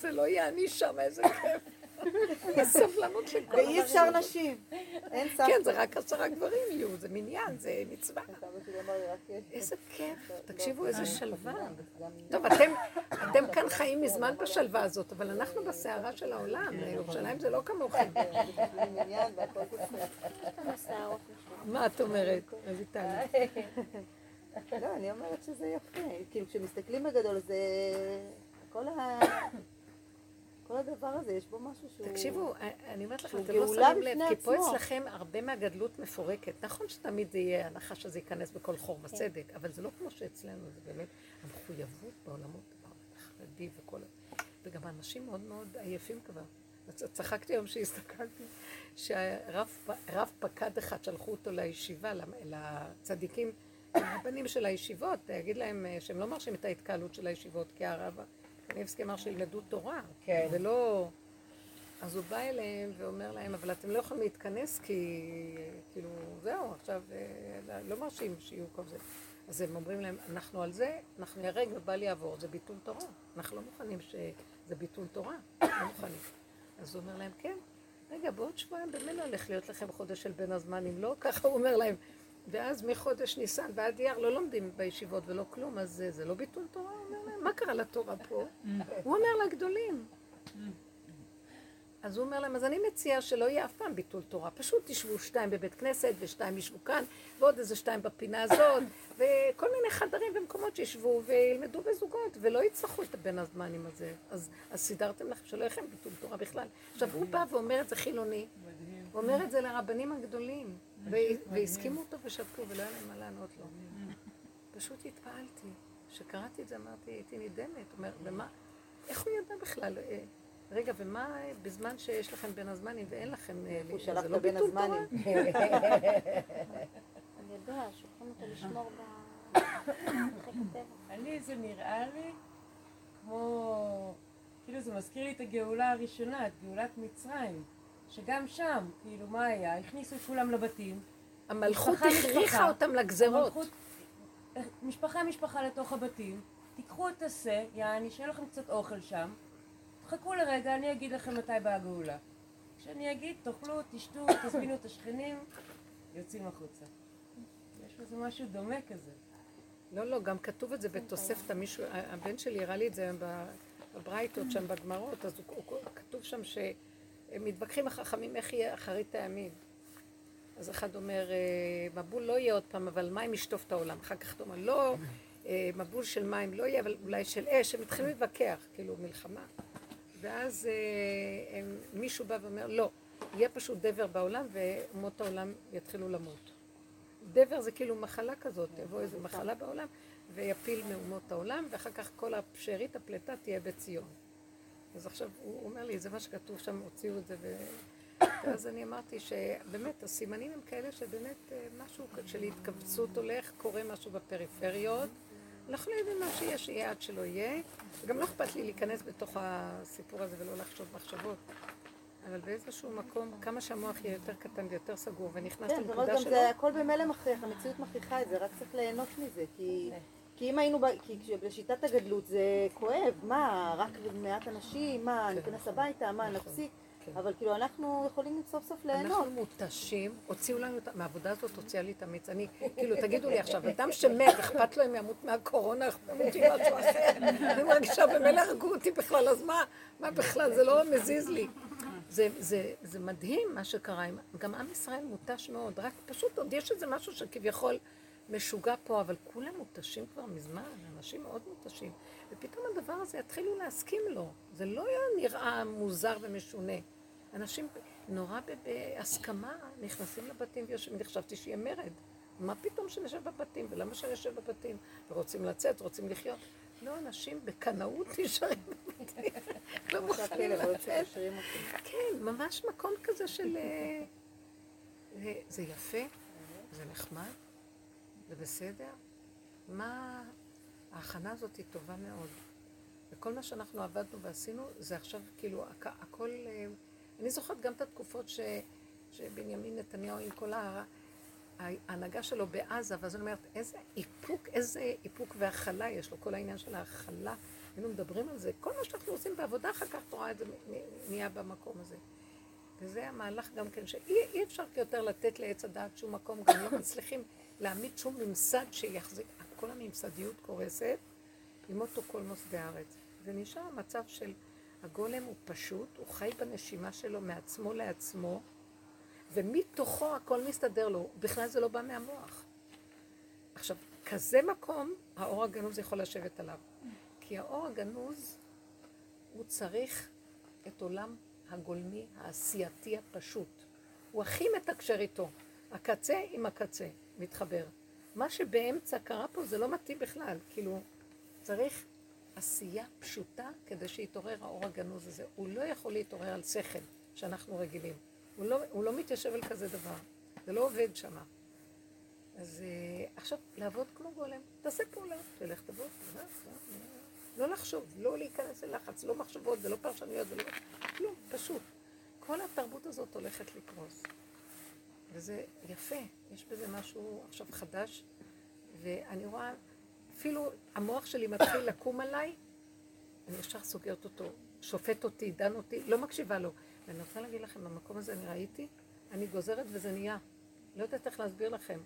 זה לא יהיה אני שם, איזה כיף. (laughs) יש סבלנות לכל ואי אפשר נשים. אין סבתא. כן, זה רק עשרה גברים יהיו, זה מניין, זה מצווה. איזה כיף, תקשיבו איזה שלווה. טוב, אתם, אתם כאן חיים מזמן בשלווה הזאת, אבל אנחנו בסערה של העולם, ירושלים זה לא כמוכם. שערות משלנו. מה את אומרת, רויטל? לא, אני אומרת שזה יפה. כאילו, כשמסתכלים בגדול, זה... כל ה... כל הדבר הזה, יש בו משהו שהוא... תקשיבו, אני אומרת לכם, אתם לא שמים לב, כי פה. אצלכם הרבה מהגדלות מפורקת. נכון שתמיד זה יהיה הנחה שזה ייכנס בכל חור וצדק, אבל זה לא כמו שאצלנו, זה באמת המחויבות בעולמות, החרדי וכל ה... וגם האנשים מאוד מאוד עייפים כבר. צחקתי היום שהסתכלתי, שהרב רב פקד אחד, שלחו אותו לישיבה, למ- לצדיקים, הרבנים של הישיבות, להגיד להם אה, שהם לא מרשים את ההתקהלות של הישיבות, כי הרב קניבסקי אמר שילמדו תורה, כן. ולא... אז הוא בא אליהם ואומר להם, אבל אתם לא יכולים להתכנס כי, כאילו, זהו, עכשיו אה, לא- מרשים שיהיו כל זה. אז הם אומרים להם, אנחנו על זה, אנחנו ייהרג ובל יעבור, זה ביטול תורה. אנחנו לא מוכנים שזה ביטול תורה, לא מוכנים. אז הוא אומר להם, כן, רגע, בעוד שבועיים במילא הולך להיות לכם חודש של בין הזמנים, לא? ככה הוא אומר להם. ואז מחודש ניסן ועד אייר לא לומדים בישיבות ולא כלום, אז זה, זה לא ביטול תורה? אומר מה קרה לתורה פה? הוא אומר לגדולים. אז הוא אומר להם, אז אני מציע שלא יהיה אף פעם ביטול תורה. פשוט תשבו שתיים בבית כנסת, ושתיים ישבו כאן, ועוד איזה שתיים בפינה הזאת, (coughs) וכל מיני חדרים ומקומות שישבו וילמדו בזוגות, ולא יצטרכו את הבין הזמנים הזה. אז, אז סידרתם לכם שלא יהיה ביטול תורה בכלל. עכשיו, הוא בא ואומר את זה חילוני, הוא אומר את זה לרבנים הגדולים, והסכימו אותו ושתקו, ולא היה להם מה לענות לו. פשוט התפעלתי. כשקראתי את זה אמרתי, הייתי נדהמת. אומר, ומה, איך הוא ידע בכלל? אה, רגע, ומה אה, בזמן שיש לכם בין הזמנים ואין לכם... אה, הוא שלח לא את בין תורה? הזמנים. (laughs) אני יודע, שולחים אותו לשמור ב... אני, זה נראה לי כמו... כאילו זה מזכיר לי את הגאולה הראשונה, את גאולת מצרים. שגם שם, כאילו, מה היה? הכניסו את כולם לבתים. המלכות הכריחה. אותם לגזרות. המלכות- משפחה משפחה לתוך הבתים, תיקחו את השה, יעני, שיהיה לכם קצת אוכל שם, תחכו לרגע, אני אגיד לכם מתי באה הגאולה. כשאני אגיד, תאכלו, תשתו, (coughs) תזמינו את השכנים, יוצאים החוצה. יש בזה משהו דומה כזה. לא, לא, גם כתוב את זה בתוספתא, מישהו, הבן שלי הראה לי את זה בברייתות שם בגמרות, אז הוא, הוא, כתוב שם שהם מתווכחים החכמים איך יהיה אחרית הימים. אז אחד אומר, אה, מבול לא יהיה עוד פעם, אבל מים ישטוף את העולם. אחר כך אתה אומר, לא, אה, מבול של מים לא יהיה, אבל אולי של אש. הם התחילו להתווכח, כאילו מלחמה. ואז אה, הם, מישהו בא ואומר, לא, יהיה פשוט דבר בעולם ואומות העולם יתחילו למות. דבר זה כאילו מחלה כזאת, תבוא איזו מחלה בעולם ויפיל מאומות העולם, ואחר כך כל שארית הפלטה תהיה בציון. אז עכשיו הוא אומר לי, זה מה שכתוב שם, הוציאו את זה, ו... ואז אני אמרתי שבאמת הסימנים הם כאלה שבאמת אה, משהו של התכווצות הולך, קורה משהו בפריפריות. אנחנו לא יודעים מה שיהיה, שיהיה עד שלא יהיה. וגם לא אכפת לי להיכנס בתוך הסיפור הזה ולא לחשוב מחשבות. אבל באיזשהו מקום, כמה שהמוח יהיה יותר קטן ויותר סגור ונכנס כן, לנקודה גם שלו, זה הכל במילא מכריח, המציאות מכריחה את זה, רק צריך ליהנות מזה, כי כי אם היינו, ב- כי בשיטת הגדלות זה כואב, מה, רק מעט אנשים, מה, כן. ניכנס הביתה, מה, נכון, נפסיק, כן. אבל כאילו אנחנו יכולים סוף סוף ליהנות. אנחנו מותשים, הוציאו לנו, את מהעבודה הזאת הוציאה לי את המיץ. אני, כאילו, תגידו לי עכשיו, אדם שמת, אכפת לו אם ימות מהקורונה, אכפת לו משהו אחר. אני מרגישה, במילא הרגו אותי בכלל, אז מה, מה בכלל, זה לא מזיז לי. זה, זה, זה מדהים מה שקרה, גם עם ישראל מותש מאוד, רק פשוט עוד יש איזה משהו שכביכול משוגע פה, אבל כולם מותשים כבר מזמן, אנשים מאוד מותשים. ופתאום הדבר הזה יתחילו להסכים לו. זה לא היה נראה מוזר ומשונה. אנשים נורא בהסכמה נכנסים לבתים ויושבים, אני חשבתי שיהיה מרד. מה פתאום שנשב בבתים, ולמה שנשב בבתים? ורוצים לצאת, רוצים לחיות. לא, אנשים בקנאות (laughs) נשארים בבתים. (laughs) לא מוכנים לצאת. כן, ממש מקום כזה של... אה, זה יפה, זה נחמד, זה בסדר. מה... ההכנה הזאת היא טובה מאוד. וכל מה שאנחנו עבדנו ועשינו, זה עכשיו כאילו הכ- הכל... אה, אני זוכרת גם את התקופות ש... שבנימין נתניהו עם כל. ההנהגה שלו בעזה, ואז אני אומרת, איזה איפוק, איזה איפוק והכלה יש לו, כל העניין של ההכלה. היינו מדברים על זה, כל מה שאנחנו עושים בעבודה, אחר כך את רואה את זה נהיה במקום הזה. וזה המהלך גם כן, שאי אי אפשר יותר לתת לעץ הדעת שום מקום, גם לא מצליחים להעמיד שום ממסד שיחזיק, כל הממסדיות קורסת, ימותו כל מוסדי הארץ. ונשאר המצב של הגולם הוא פשוט, הוא חי בנשימה שלו מעצמו לעצמו, ומתוכו הכל מסתדר לו, בכלל זה לא בא מהמוח. עכשיו, כזה מקום, האור הגנוז יכול לשבת עליו. כי האור הגנוז, הוא צריך את עולם הגולמי העשייתי הפשוט. הוא הכי מתקשר איתו. הקצה עם הקצה, מתחבר. מה שבאמצע קרה פה זה לא מתאים בכלל. כאילו, צריך עשייה פשוטה כדי שיתעורר האור הגנוז הזה. הוא לא יכול להתעורר על שכל שאנחנו רגילים. הוא לא, הוא לא מתיישב על כזה דבר. זה לא עובד שמה. אז אה, עכשיו, לעבוד כמו גולם. תעשה פעולה, תלך תבוא, לא לחשוב, לא להיכנס ללחץ, לא מחשבות ולא פרשנויות ולא... כלום, פשוט. כל התרבות הזאת הולכת לקרוס. וזה יפה, יש בזה משהו עכשיו חדש, ואני רואה, אפילו המוח שלי מתחיל לקום עליי, אני ישר סוגרת אותו, שופט אותי, דן אותי, לא מקשיבה לו. ואני רוצה להגיד לכם, במקום הזה אני ראיתי, אני גוזרת וזה נהיה. לא יודעת איך להסביר לכם.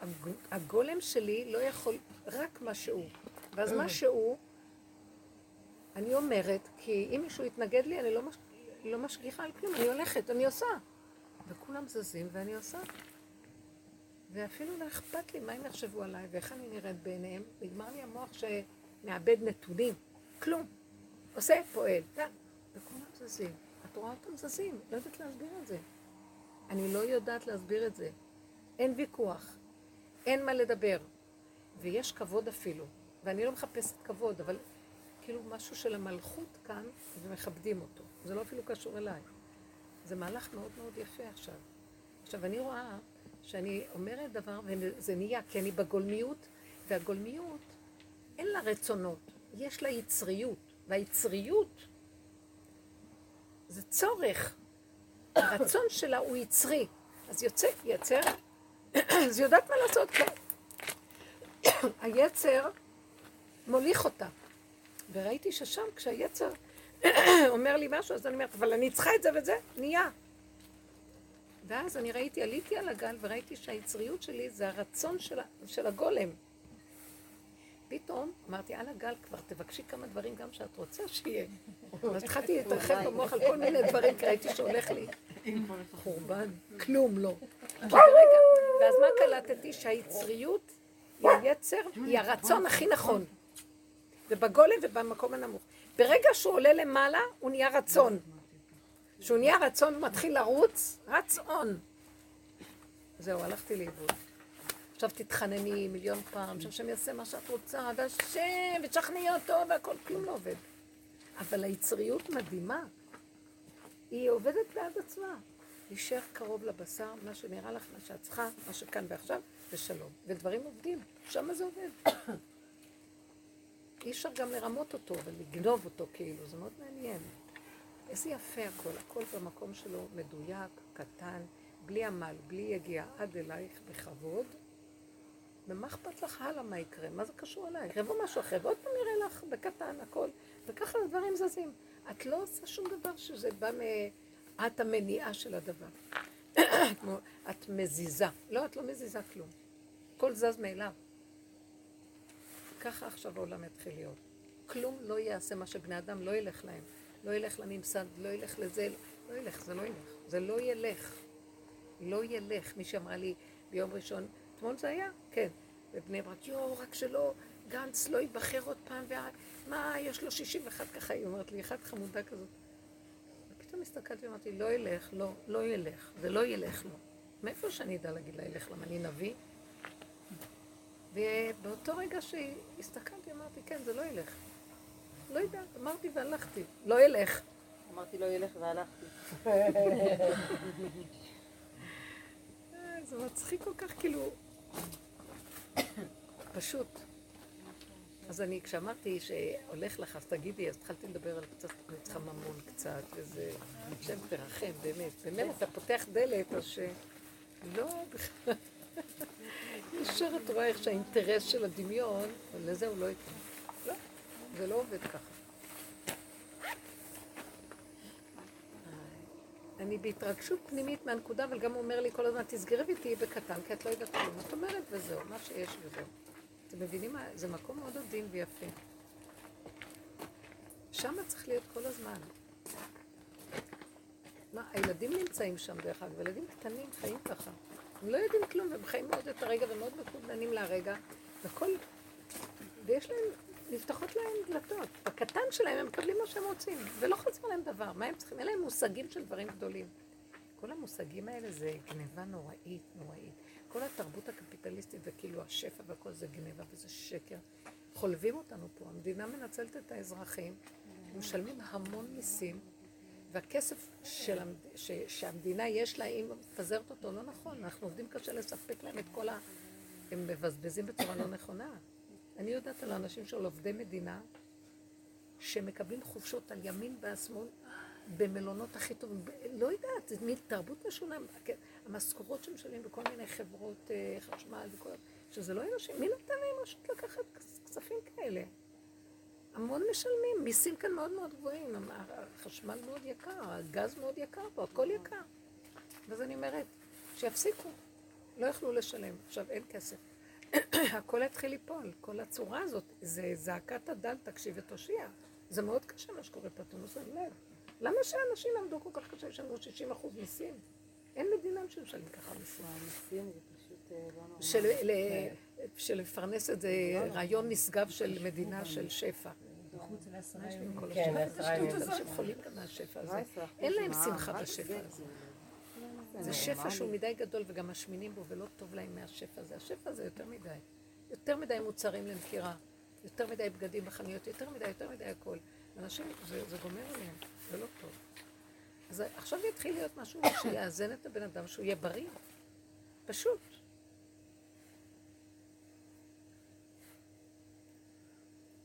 הג- הגולם שלי לא יכול, רק מה שהוא. ואז מה שהוא, אני אומרת, כי אם מישהו יתנגד לי, אני לא, מש... לא משגיחה על כלום, אני הולכת, אני עושה. וכולם זזים ואני עושה. ואפילו לא אכפת לי מה הם יחשבו עליי ואיך אני נראית בעיניהם. נגמר לי המוח שמאבד נתונים. כלום. עושה, פועל. וכולם זזים. את רואה אותם זזים, לא יודעת להסביר את זה. אני לא יודעת להסביר את זה. אין ויכוח. אין מה לדבר. ויש כבוד אפילו. ואני לא מחפשת כבוד, אבל כאילו משהו של המלכות כאן, ומכבדים אותו. זה לא אפילו קשור אליי. זה מהלך מאוד מאוד יפה עכשיו. עכשיו, אני רואה שאני אומרת דבר וזה נהיה, כי אני בגולמיות, והגולמיות, אין לה רצונות, יש לה יצריות, והיצריות זה צורך. הרצון שלה הוא יצרי. אז יוצא, יצר, (coughs) אז יודעת מה לעשות, כן. (coughs) היצר מוליך אותה. וראיתי ששם, כשהיצר אומר לי משהו, אז אני אומרת, אבל אני צריכה את זה וזה, נהיה. ואז אני ראיתי, עליתי על הגל וראיתי שהיצריות שלי זה הרצון של, של הגולם. פתאום אמרתי, על הגל כבר תבקשי כמה דברים גם שאת רוצה שיהיה. אז התחלתי להתרחב במוח על כל מיני דברים, כי ראיתי שהולך לי חורבן, כלום לא. ואז מה קלטתי? שהיצריות היא היצר, היא הרצון הכי נכון. ובגולם ובמקום הנמוך. ברגע שהוא עולה למעלה, הוא נהיה רצון. כשהוא נהיה רצון, הוא מתחיל לרוץ, רץ און. זהו, הלכתי לאיבוד. עכשיו תתחנני מיליון פעם, שהשם יעשה מה שאת רוצה, והשם, ותשכנעי אותו, והכל, כלום לא עובד. אבל היצריות מדהימה. היא עובדת בעד עצמה. להישאר קרוב לבשר, מה שנראה לך, מה שאת צריכה, מה שכאן ועכשיו, ושלום. ודברים עובדים, שם זה עובד. אי אפשר גם לרמות אותו ולגנוב אותו כאילו, זה מאוד מעניין. איזה יפה הכל, הכל במקום שלו מדויק, קטן, בלי עמל, בלי יגיעה, עד אלייך בכבוד, ומה אכפת לך הלאה מה יקרה? מה זה קשור אלייך? יבוא משהו אחר, ועוד פעם יראה לך בקטן הכל, וככה הדברים זזים. את לא עושה שום דבר שזה בא מ... את המניעה של הדבר. (coughs) את מזיזה. לא, את לא מזיזה כלום. הכל זז מאליו. ככה עכשיו העולם יתחיל להיות. כלום לא יעשה מה שבני אדם לא ילך להם. לא ילך לממסד, לא ילך לזה, לא ילך, זה לא ילך. זה לא ילך. לא ילך. מי שאמרה לי ביום ראשון, אתמול זה היה? כן. בבני ברק, יואו, רק שלא, גנץ לא ייבחר עוד פעם, ומה, יש לו 61 ככה, היא אומרת לי, אחת חמודה כזאת. ופתאום הסתכלתי ואמרתי, לא ילך, לא, לא ילך, זה לא ילך לו. מאיפה שאני אדע להגיד לה ילך? למה אני נביא? ובאותו רגע שהסתכלתי, אמרתי, כן, זה לא ילך. לא יודעת, אמרתי והלכתי, לא ילך. אמרתי לא ילך והלכתי. (laughs) זה מצחיק כל כך, כאילו, פשוט. אז אני, כשאמרתי שהולך לך, אז תגידי, אז התחלתי לדבר על קצת, אני צריכה ממון קצת, וזה, השם תרחם, באמת. באמת, אתה פותח דלת, אז ש... לא, בכלל. (laughs) ישר את רואה איך שהאינטרס של הדמיון, לזה הוא לא ייתן. לא, זה לא עובד ככה. אני בהתרגשות פנימית מהנקודה, אבל גם הוא אומר לי כל הזמן, תסגרי ותהיי בקטן, כי את לא יודעת כלום. את אומרת וזהו, מה שיש וזהו. אתם מבינים מה? זה מקום מאוד עדין ויפה. שם צריך להיות כל הזמן. מה, הילדים נמצאים שם דרך אגב, ילדים קטנים חיים ככה. הם לא יודעים כלום, והם חיים מאוד את הרגע ומאוד מקודנים להרגע, וכל... ויש להם, נפתחות להם דלתות. בקטן שלהם הם מקבלים מה שהם רוצים, ולא חוזר להם דבר. מה הם צריכים? אין להם מושגים של דברים גדולים. כל המושגים האלה זה גניבה נוראית, נוראית. כל התרבות הקפיטליסטית וכאילו השפע והכל זה גניבה וזה שקר. חולבים אותנו פה. המדינה מנצלת את האזרחים, משלמים המון מיסים, והכסף של המד... ש... שהמדינה יש לה, אם מפזרת אותו, לא נכון. אנחנו עובדים קשה לספק להם את כל ה... הם מבזבזים בצורה לא נכונה. אני יודעת על אנשים של עובדי מדינה, שמקבלים חופשות על ימין והשמאל במלונות הכי טובים. לא יודעת, זה מין משונה. המשכורות שמשלמים בכל מיני חברות אה, חשמל וכל... שזה לא אנושי. מי נתן להם רשות לקחת כספים כאלה? המון משלמים, מיסים כאן מאוד מאוד גבוהים, החשמל מאוד יקר, הגז מאוד יקר פה, הכל יקר. ואז אני אומרת, שיפסיקו, לא יכלו לשלם, עכשיו אין כסף. (clears throat) הכל יתחיל ליפול, כל הצורה הזאת, זה זעקת הדל, תקשיב ותושיע. זה מאוד קשה מה שקורה פה, אתם לא שמים לב. למה שאנשים למדו כל כך קשה, יש לנו 60 אחוז מיסים? אין מדינה שמשלמים ככה מיסים. המיסים זה פשוט אה, לא נורמלי. של, ל, של לפרנס את זה רעיון נשגב של מדינה של שפע. מחוץ לעשרה ימים. כן, השפע? עשרה ימים. אנשים חולים גם מהשפע הזה. 17% אין להם מע"מ, שמחה בשפע זה. הזה. זה שפע שהוא מדי גדול וגם משמינים בו ולא טוב להם מהשפע הזה. השפע הזה יותר מדי. יותר מדי מוצרים למכירה, יותר מדי בגדים בחנויות, יותר מדי, יותר מדי הכל. אנשים, זה, זה גומר עליהם, זה לא טוב. אז עכשיו יתחיל להיות משהו שיאזן את הבן אדם, שהוא יהיה בריא. פשוט.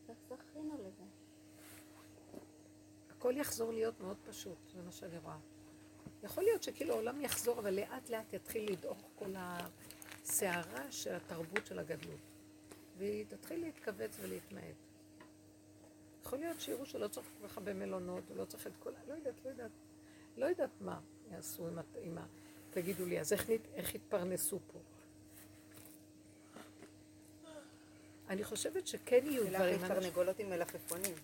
איך זכינו לזה? הכל יחזור להיות מאוד פשוט, זה מה שאני רואה. יכול להיות שכאילו העולם יחזור, אבל לאט לאט יתחיל לדעוך כל הסערה של התרבות של הגדלות. והיא תתחיל להתכווץ ולהתמעט. יכול להיות שיראו שלא צריך כל כך הרבה מלונות, ולא צריך את כל... לא יודעת, לא יודעת. לא יודעת מה יעשו עם ה... עם ה... תגידו לי, אז איך, נת... איך יתפרנסו פה? אני חושבת שכן יהיו דברים... אנשים- תרנגולות עם מלפפונים.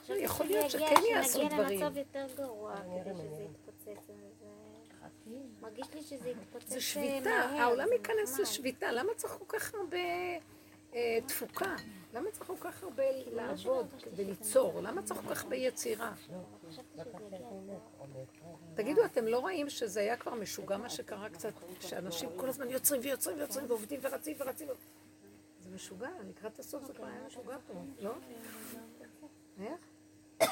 חושבת יכול להיות שכן יעשו שנגיע דברים. למצב יותר גרוע אני כדי ארים שזה עיניים. יתפוצץ. זה- מרגיש לי שזה יתפוצץ זה אה, שביתה, העולם ייכנס. לשביתה, למה צריך כל כך הרבה אה, תפוקה? למה צריך כל כך הרבה לעבוד וליצור? למה צריך כל כך הרבה יצירה? תגידו, אתם לא רואים שזה היה כבר משוגע מה שקרה קצת, שאנשים כל הזמן יוצרים ויוצרים ויוצרים ועובדים ורצים ורצים? זה משוגע, לקראת הסוף זה כבר היה משוגע פה, לא? איך? (coughs)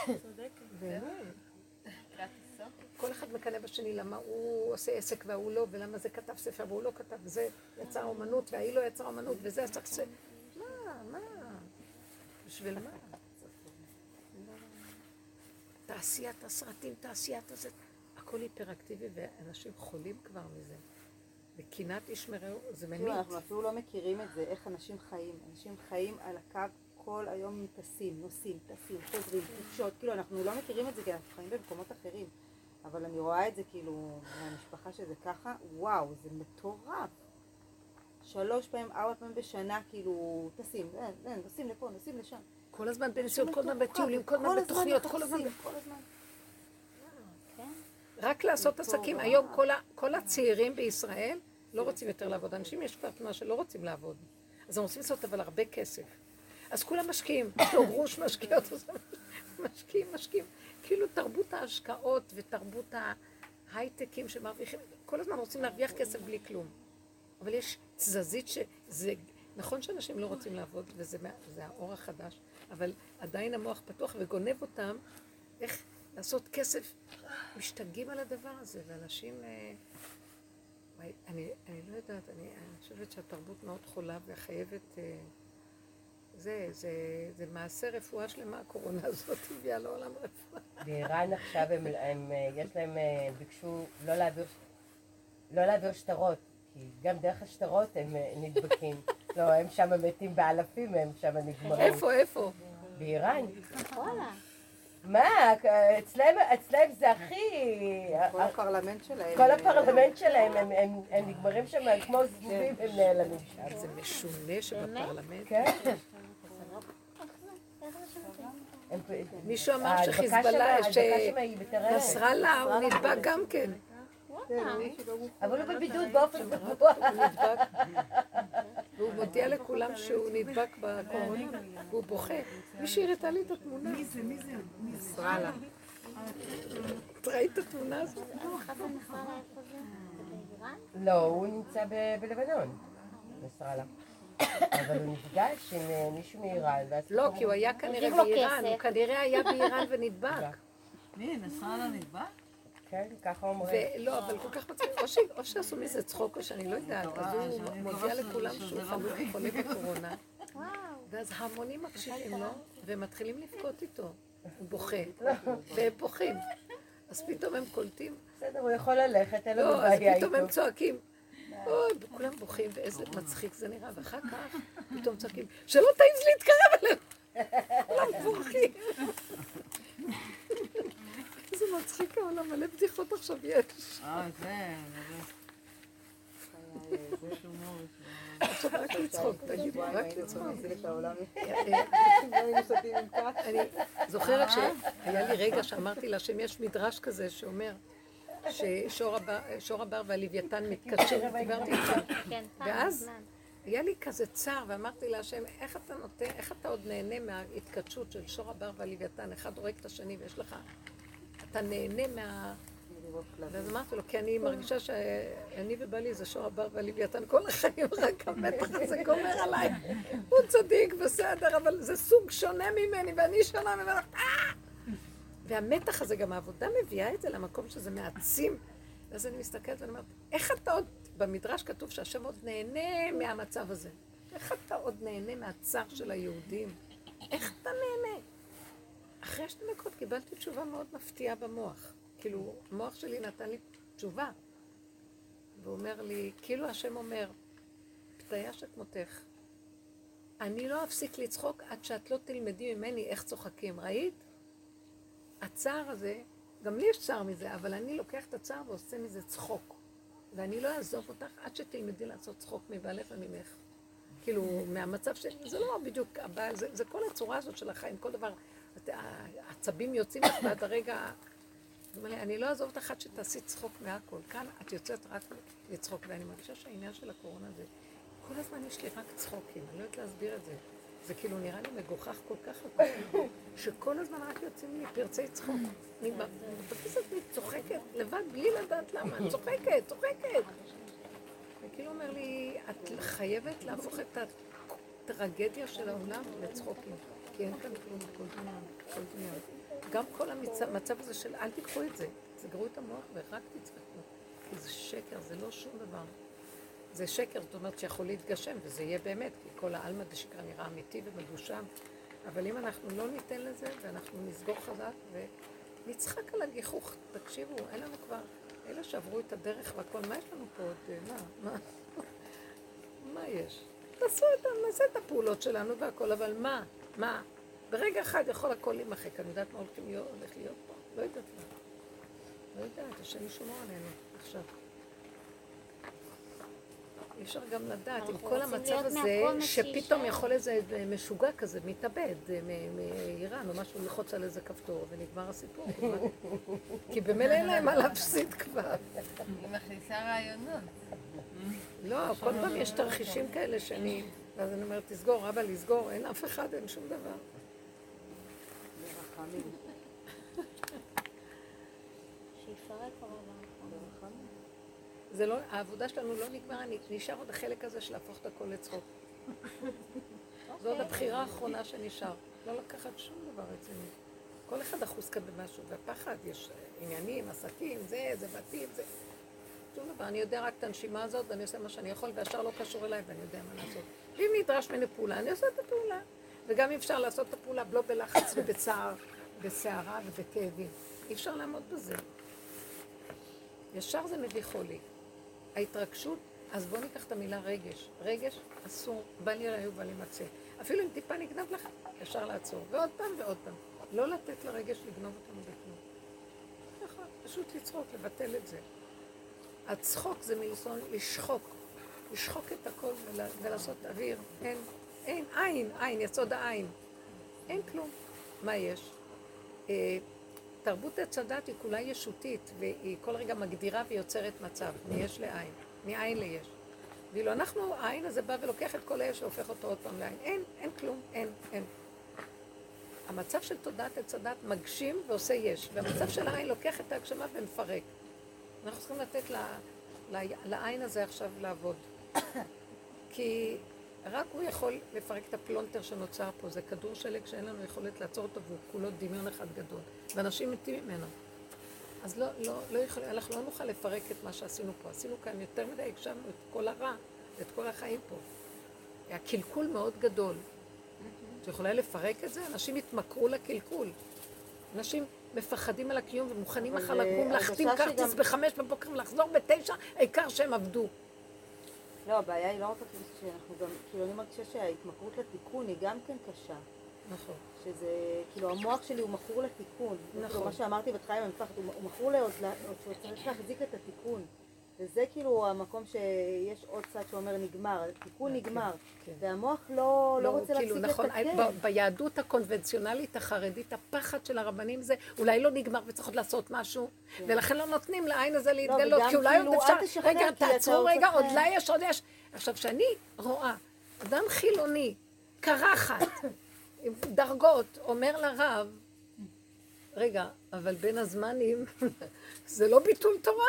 כל אחד מקנא בשני למה הוא עושה עסק וההוא לא, ולמה זה כתב ספר והוא לא כתב, וזה יצר אומנות וההיא לא יצרה אומנות, וזה עשה קצת... מה, מה? בשביל מה? תעשיית הסרטים, תעשיית הזה, הכל היפראקטיבי, ואנשים חולים כבר מזה. וקנאת איש מרעהו, זה ממית. אנחנו אפילו לא מכירים את זה, איך אנשים חיים. אנשים חיים על הקו כל היום טסים, נוסעים, טסים, חוזרים, חופשות. כאילו, אנחנו לא מכירים את זה כי אנחנו חיים במקומות אחרים. אבל אני רואה את זה כאילו מהמשפחה שזה ככה, וואו, זה מטורף. שלוש פעמים, ארבע פעמים בשנה, כאילו, טסים, נוסעים לפה, נוסעים לשם. כל הזמן בנסיעות, כל הזמן בטיולים, כל הזמן בתוכניות, כל הזמן... רק לעשות עסקים. היום כל הצעירים בישראל לא רוצים יותר לעבוד. אנשים יש כבר תנועה שלא רוצים לעבוד. אז הם רוצים לעשות אבל הרבה כסף. אז כולם משקיעים. יש לו גרוש משקיעות, משקיעים, משקיעים. כאילו תרבות ההשקעות ותרבות ההייטקים שמרוויחים, כל הזמן רוצים להרוויח כסף בלי כלום. אבל יש תזזית שזה, נכון שאנשים לא רוצים לעבוד, וזה האור החדש, אבל עדיין המוח פתוח וגונב אותם איך לעשות כסף. משתגעים על הדבר הזה, ואנשים... אה, אני, אני לא יודעת, אני, אני חושבת שהתרבות מאוד חולה וחייבת... אה, זה, זה, זה מעשה רפואה שלמה, הקורונה הזאת הביאה לעולם רפואה. באיראן עכשיו הם, הם, אה, יש להם, אה, ביקשו לא להעביר, לא להעביר שטרות, כי גם דרך השטרות הם אה, נדבקים. לא, הם שם מתים באלפים, הם שם נגמרים. איפה, איפה? באיראן. מה, אצלם, אצלם זה הכי... כל הפרלמנט שלהם. כל הפרלמנט שלהם, הם, הם, הם נגמרים שם כמו זבובים, הם נעלמים שם. זה משונה שבפרלמנט. כן? איך זה שם? הם- מישהו אמר שחיזבאללה. שנסראללה הוא נדבק גם כן. וואלה. אבל הוא בבידוד באופן קבוע. והוא מודיע לכולם שהוא נדבק בקורונה, והוא בוכה. מישהי הראתה לי את התמונה. מי זה? מי זה? נסראללה. את ראית את התמונה הזאת? באיראן? לא, הוא נמצא בלבנון, נסראללה. אבל הוא נפגש עם אה, מישהו מאיראן, ואז... לא, כי הוא היה כנראה נותנים לו באיראן. הוא כנראה היה באיראן ונדבק. (laughs) מי, נסראללה נדבק? כן, ככה אומרים. ולא, אבל כל כך מצחיק, או שעשו מזה צחוק או שאני לא יודעת, אז הוא מודיע לכולם שהוא חלוק חולה בקורונה. (laughs) ואז המונים מקשיבים לו, והם מתחילים לבכות איתו. הוא בוכה, והם בוכים. אז פתאום הם קולטים, בסדר, הוא יכול ללכת, אין לנו לא, אז בעיה פתאום הם איתו. צועקים. אוי, וכולם בוכים, ואיזה מצחיק זה נראה, ואחר כך פתאום צועקים, שלא תעז להתקרב אליהם! כולם בורחים. איזה מצחיק העולם, מלא בדיחות עכשיו יש. אה, זה, זה. עכשיו רק לצחוק, תגידו, רק לצחוק. העולם. אה, לא. אני זוכרת שהיה לי רגע שאמרתי להשם, יש מדרש כזה שאומר ששור הבר- והלוויתן מתקדשים, דיברתי איתך. כן, פעם ואז. היה לי כזה צער, ואמרתי להשם, איך אתה נותן, איך אתה עוד נהנה מההתכתשות של שור הבר והלוויתן, אחד הורג את השני ויש לך, אתה נהנה מה... ואז אמרתי לו, כי אני מרגישה שאני ובעלי זה שור הבר והלוויתן כל החיים, רק המתח הזה גומר עליי. הוא צדיק, בסדר, אבל זה סוג שונה ממני, ואני שונה ממנו. והמתח הזה, גם העבודה מביאה את זה למקום שזה מעצים. ואז אני מסתכלת ואני אומרת, איך אתה עוד, במדרש כתוב שהשם עוד נהנה מהמצב הזה. איך אתה עוד נהנה מהצער של היהודים? איך אתה נהנה? אחרי שתי דקות קיבלתי תשובה מאוד מפתיעה במוח. כאילו, המוח שלי נתן לי תשובה. והוא אומר לי, כאילו השם אומר, פתיה שכמותך, אני לא אפסיק לצחוק עד שאת לא תלמדי ממני איך צוחקים. ראית? הצער הזה, גם לי יש צער מזה, אבל אני לוקח את הצער ועושה מזה צחוק. ואני לא אעזוב אותך עד שתלמדי לעשות צחוק מבעלך וממך. כאילו, מהמצב שלי, זה לא בדיוק הבעל, זה, זה כל הצורה הזאת של החיים, כל דבר, העצבים יוצאים לך ועד הרגע... אני לא אעזוב אותך עד שתעשי צחוק מהכל. כאן את יוצאת רק לצחוק, ואני מרגישה שהעניין של הקורונה זה, כל הזמן יש לי רק צחוקים, אני לא יודעת להסביר את זה. זה כאילו נראה לי מגוחך כל כך, שכל הזמן רק יוצאים לי פרצי צחוק. אני בכיס עצמי צוחקת לבד, בלי לדעת למה, אני צוחקת, צוחקת. וכאילו אומר לי, את חייבת להפוך את הטרגדיה של העולם לצחוקים, כי אין כאן כלום, הכל דמיון, הכל דמיון. גם כל המצב הזה של אל תיקחו את זה, סגרו את המוח ורק תצחקו, כי זה שקר, זה לא שום דבר. זה שקר, זאת אומרת שיכול להתגשם, וזה יהיה באמת, כי כל העלמא דשקרא נראה אמיתי ומדושם, אבל אם אנחנו לא ניתן לזה, ואנחנו נסגור חזק ונצחק על הגיחוך, תקשיבו, אין לנו כבר, אלה שעברו את הדרך והכל, מה יש לנו פה עוד? מה? מה? מה יש? תעשו את, נעשה את הפעולות שלנו והכל, אבל מה? מה? ברגע אחד יכול הכל להימחק. אני יודעת מה הולך להיות פה? לא יודעת מה. לא יודעת, השם ישמור עלינו עכשיו. אי אפשר גם לדעת, עם כל המצב הזה, שפתאום. יכול איזה משוגע כזה, מתאבד אה, מאיראן או משהו, ללחוץ על איזה כפתור, ונגמר הסיפור. (laughs) כי במילא אין להם מה להפסיד כבר. היא מכניסה רעיונות. לא, כל פעם יש תרחישים כאלה שאני... ואז אני אומרת, תסגור, אבא, לסגור, אין אף אחד, אין שום דבר. שיפרק הרב זה לא, העבודה שלנו לא נגמרה, נשאר עוד החלק הזה של להפוך את הכל לצחוק. זו עוד הבחירה האחרונה שנשאר. לא לקחת שום דבר רציני. כל אחד אחוז כאן במשהו, והפחד, יש עניינים, עסקים, זה, זה בתים, זה... שום דבר. אני יודע רק את הנשימה הזאת, ואני עושה מה שאני יכול, והשאר לא קשור אליי, ואני יודע מה לעשות. ואם נדרש ממני פעולה, אני עושה את הפעולה. וגם אי אפשר לעשות את הפעולה לא בלחץ (laughs) ובצער, בסערה ובכאבים. אי אפשר לעמוד בזה. ישר זה מביא חולי. ההתרגשות, אז בואו ניקח את המילה רגש. רגש אסור, בל יראו ובל יימצא. אפילו אם טיפה נגנב לך, ישר לעצור. ועוד פעם ועוד פעם. לא לתת לרגש לגנוב אותנו בכלום. ככה, פשוט לצחוק, לבטל את זה. הצחוק זה מלשון לשחוק. לשחוק את הכל ול, ולעשות אוויר. אין, אין, עין, עין, יסוד העין. אין כלום. מה יש? אה, תרבות עץ הדת היא כולה ישותית, והיא כל רגע מגדירה ויוצרת מצב, מיש לעין, מאין ליש. ואילו אנחנו, האין הזה בא ולוקח את כל היש והופך אותו עוד פעם לאין. אין, אין כלום, אין, אין. המצב של תודעת עץ הדעת מגשים ועושה יש, והמצב של האין לוקח את ההגשמה ומפרק. אנחנו צריכים לתת לאין הזה עכשיו לעבוד. (coughs) כי רק הוא יכול לפרק את הפלונטר שנוצר פה, זה כדור שלג שאין לנו יכולת לעצור אותו והוא כולו דמיון אחד גדול, ואנשים מתים ממנו. אז לא, לא, לא יכול, אנחנו לא נוכל לפרק את מה שעשינו פה. עשינו כאן יותר מדי, הגשמנו את כל הרע ואת כל החיים פה. היה קלקול מאוד גדול. את יכולה לפרק את זה? אנשים התמכרו לקלקול. אנשים מפחדים על הקיום ומוכנים מחר לקום, אה, להחתים כרטיס בחמש בבוקר ולחזור בתשע, העיקר שהם עבדו. לא, הבעיה היא לא רק כאילו שאנחנו גם, כאילו אני מרגישה שההתמכרות לתיקון היא גם כן קשה. נכון. שזה, כאילו המוח שלי הוא מכור לתיקון. נכון. כאילו מה שאמרתי בהתחלה עם המפחד, הוא, הוא מכור לעוד, לעוד שהוא צריך להחזיק את התיקון. וזה כאילו המקום שיש עוד צד שאומר נגמר, התיקון כן, נגמר. כן. והמוח לא, לא רוצה כאילו, להפסיק נכון, לתקן. ב- ביהדות הקונבנציונלית החרדית, הפחד של הרבנים זה אולי לא נגמר וצריך עוד לעשות משהו, ולכן לא נותנים לעין הזה להתגלות, וגם כי אולי כאילו, עוד אפשר, תשחרר, רגע, תעצרו רגע, עוד לה יש, עוד יש. עכשיו, כשאני רואה אדם חילוני, קרחת, עם דרגות, אומר לרב, רגע, אבל בין הזמנים, (laughs) זה לא ביטול תורה?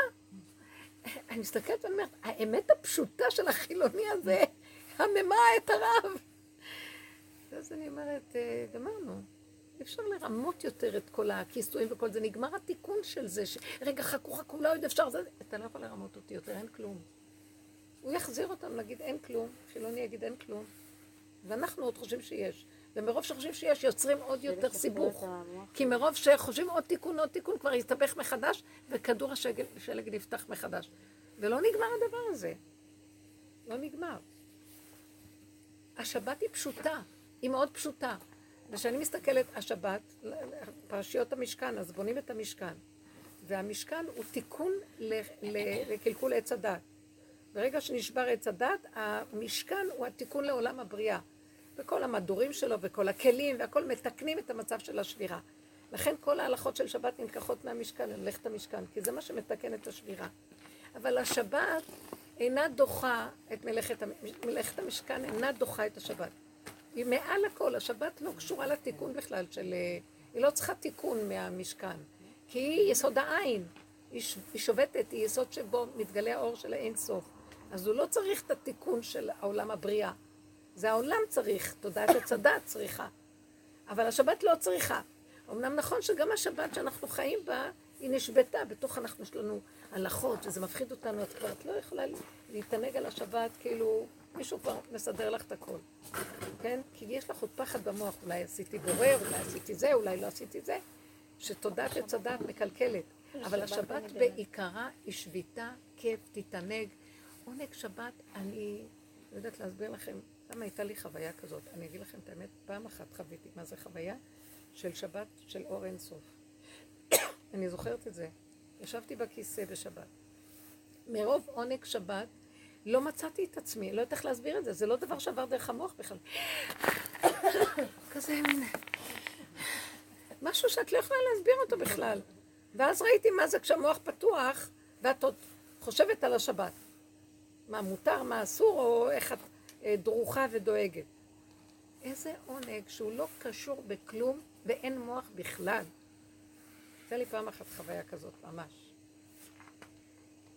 אני מסתכלת ואני אומרת, האמת הפשוטה של החילוני הזה, הממה את הרב. ואז אני אומרת, "אה, גמרנו. אי אפשר לרמות יותר את כל הכיסויים וכל זה. נגמר התיקון של זה, ש... רגע, חכו, חכו, לא עוד אפשר, זה... אתה לא יכול לרמות אותי יותר, אין כלום. הוא יחזיר אותם, נגיד אין כלום, חילוני יגיד אין כלום. ואנחנו עוד חושבים שיש. ומרוב שחושבים שיש, יוצרים עוד יותר סיבוך. כי מרוב שחושבים עוד תיקון, עוד תיקון, כבר יסתבך מחדש, וכדור השלג שלג נפתח מחדש. ולא נגמר הדבר הזה. לא נגמר. השבת היא פשוטה, היא מאוד פשוטה. וכשאני מסתכלת, השבת, פרשיות המשכן, אז בונים את המשכן. והמשכן הוא תיקון לקלקול עץ הדת. ברגע שנשבר עץ הדת, המשכן הוא התיקון לעולם הבריאה. וכל המדורים שלו וכל הכלים והכל מתקנים את המצב של השבירה. לכן כל ההלכות של שבת נלקחות מהמשכן, למלאכת המשכן, כי זה מה שמתקן את השבירה. אבל השבת אינה דוחה את מלאכת, מלאכת המשכן, אינה דוחה את השבת. היא מעל הכל, השבת לא קשורה לתיקון בכלל של... אה, היא לא צריכה תיקון מהמשכן, כי היא יסוד העין. היא שובתת, היא יסוד שבו מתגלה האור של האין סוף. אז הוא לא צריך את התיקון של העולם הבריאה. זה העולם צריך, תודעת הדת צריכה. אבל השבת לא צריכה. אמנם נכון שגם השבת שאנחנו חיים בה, היא נשבתה, בתוך אנחנו יש לנו הלכות, וזה מפחיד אותנו, את כבר את לא יכולה להתענג על השבת, כאילו מישהו כבר מסדר לך את הכל, כן? כי יש לך עוד פחד במוח, אולי עשיתי בורר, אולי עשיתי זה, אולי לא עשיתי זה, שתודעת עץ הדת מקלקלת. אבל שבת השבת בעיקרה היא שביתה, כיף, תתענג. עונג שבת, אני לא יודעת להסביר לכם למה הייתה לי חוויה כזאת. אני אגיד לכם את האמת, פעם אחת חוויתי מה זה חוויה של שבת של אור אינסוף. (coughs) אני זוכרת את זה. ישבתי בכיסא בשבת. מרוב עונג שבת, לא מצאתי את עצמי, לא יודעת איך להסביר את זה, זה לא דבר שעבר דרך המוח בכלל. (coughs) כזה מין... משהו שאת לא יכולה להסביר אותו בכלל. ואז ראיתי מה זה כשהמוח פתוח, ואת עוד חושבת על השבת. מה מותר, מה אסור, או איך את דרוכה ודואגת. איזה עונג שהוא לא קשור בכלום ואין מוח בכלל. הייתה לי פעם אחת חוויה כזאת, ממש.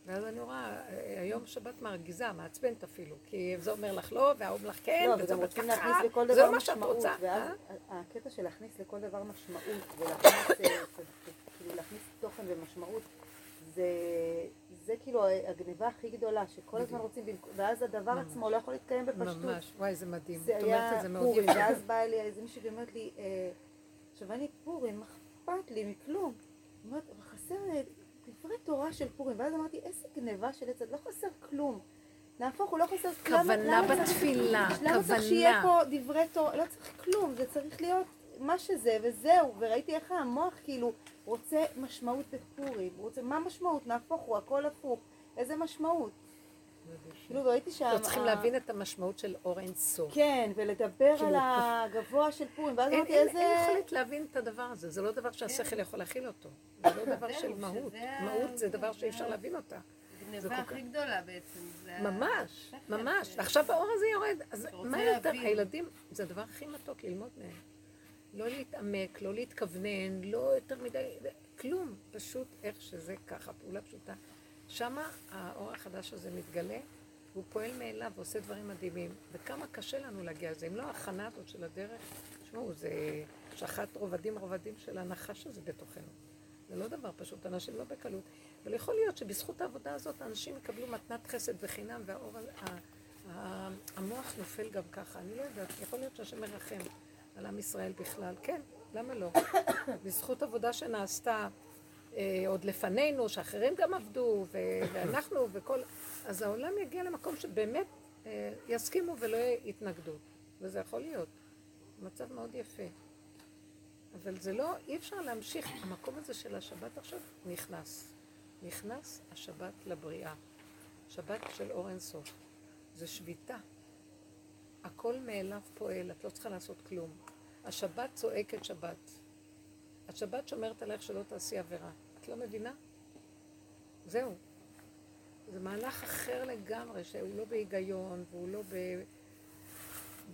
ואז אני רואה, אה, היום שבת מרגיזה, מעצבנת אפילו, כי זה אומר לך לא, וההוא אומר לך כן, לא, וזה אומר לך אה, לכל זה לא מה שאת רוצה. ואז אה? הקטע של להכניס לכל דבר משמעות, ולהכניס, אה, כאילו תוכן ומשמעות, זה, זה כאילו הגניבה הכי גדולה, שכל הזמן רוצים, ואז הדבר ממש. עצמו לא יכול להתקיים בפשטות. ממש, וואי, זה מדהים. זה היה זה פורים. ואז באה אלי איזה מישהי ואומרת לי, אה, עכשיו אני פורים, מה אכפת לי מכלום? אומרת, חסר דברי תורה של פורים, ואז אמרתי, איזה גניבה של עץ, לא חסר כלום. נהפוך הוא לא חסר למה- כוונה בתפילה, למה צריך שיהיה כוונה. פה דברי תורה? לא צריך כלום, זה צריך להיות מה שזה, וזהו. וראיתי איך המוח כאילו רוצה משמעות בפורים. הוא רוצה, מה משמעות? נהפוך הוא, הכל הפוך. איזה משמעות? כאילו, ראיתי שה... לא, צריכים להבין את המשמעות של אור אין סוף. כן, ולדבר כאילו- על הגבוה של פורים, ואז אמרתי איזה... אין יכולת להבין את הדבר הזה, זה לא דבר שהשכל יכול להכיל אותו. זה לא (laughs) דבר של מהות. מהות זה דבר שאי אפשר להבין אותה. כל הכי גדולה בעצם. ממש, ממש. ועכשיו האור הזה יורד, אז מה יותר. הילדים, זה הדבר הכי מתוק ללמוד מהם. לא להתעמק, לא להתכוונן, לא יותר מדי, כלום. פשוט איך שזה ככה, פעולה פשוטה. שמה האור החדש הזה מתגלה, והוא פועל מאליו ועושה דברים מדהימים. וכמה קשה לנו להגיע לזה. אם לא ההכנה הזאת של הדרך, תשמעו, זה שחט רובדים רובדים של הנחש הזה בתוכנו. זה לא דבר פשוט, אנשים לא בקלות. אבל יכול להיות שבזכות העבודה הזאת אנשים יקבלו מתנת חסד וחינם, והאור, המוח נופל גם ככה. אני לא יודעת, יכול להיות שהשם מרחם על עם ישראל בכלל. כן, למה לא? (coughs) בזכות עבודה שנעשתה אה, עוד לפנינו, שאחרים גם עבדו, ו- ואנחנו וכל... אז העולם יגיע למקום שבאמת אה, יסכימו ולא יתנגדו. וזה יכול להיות. מצב מאוד יפה. אבל זה לא, אי אפשר להמשיך. המקום הזה של השבת עכשיו נכנס. נכנס השבת לבריאה. שבת של אור אינסוף. זה שביתה. הכל מאליו פועל, את לא צריכה לעשות כלום. השבת צועקת שבת. השבת שומרת עליך שלא תעשי עבירה. את לא מבינה? זהו. זה מהלך אחר לגמרי, שהוא לא בהיגיון, והוא לא ב...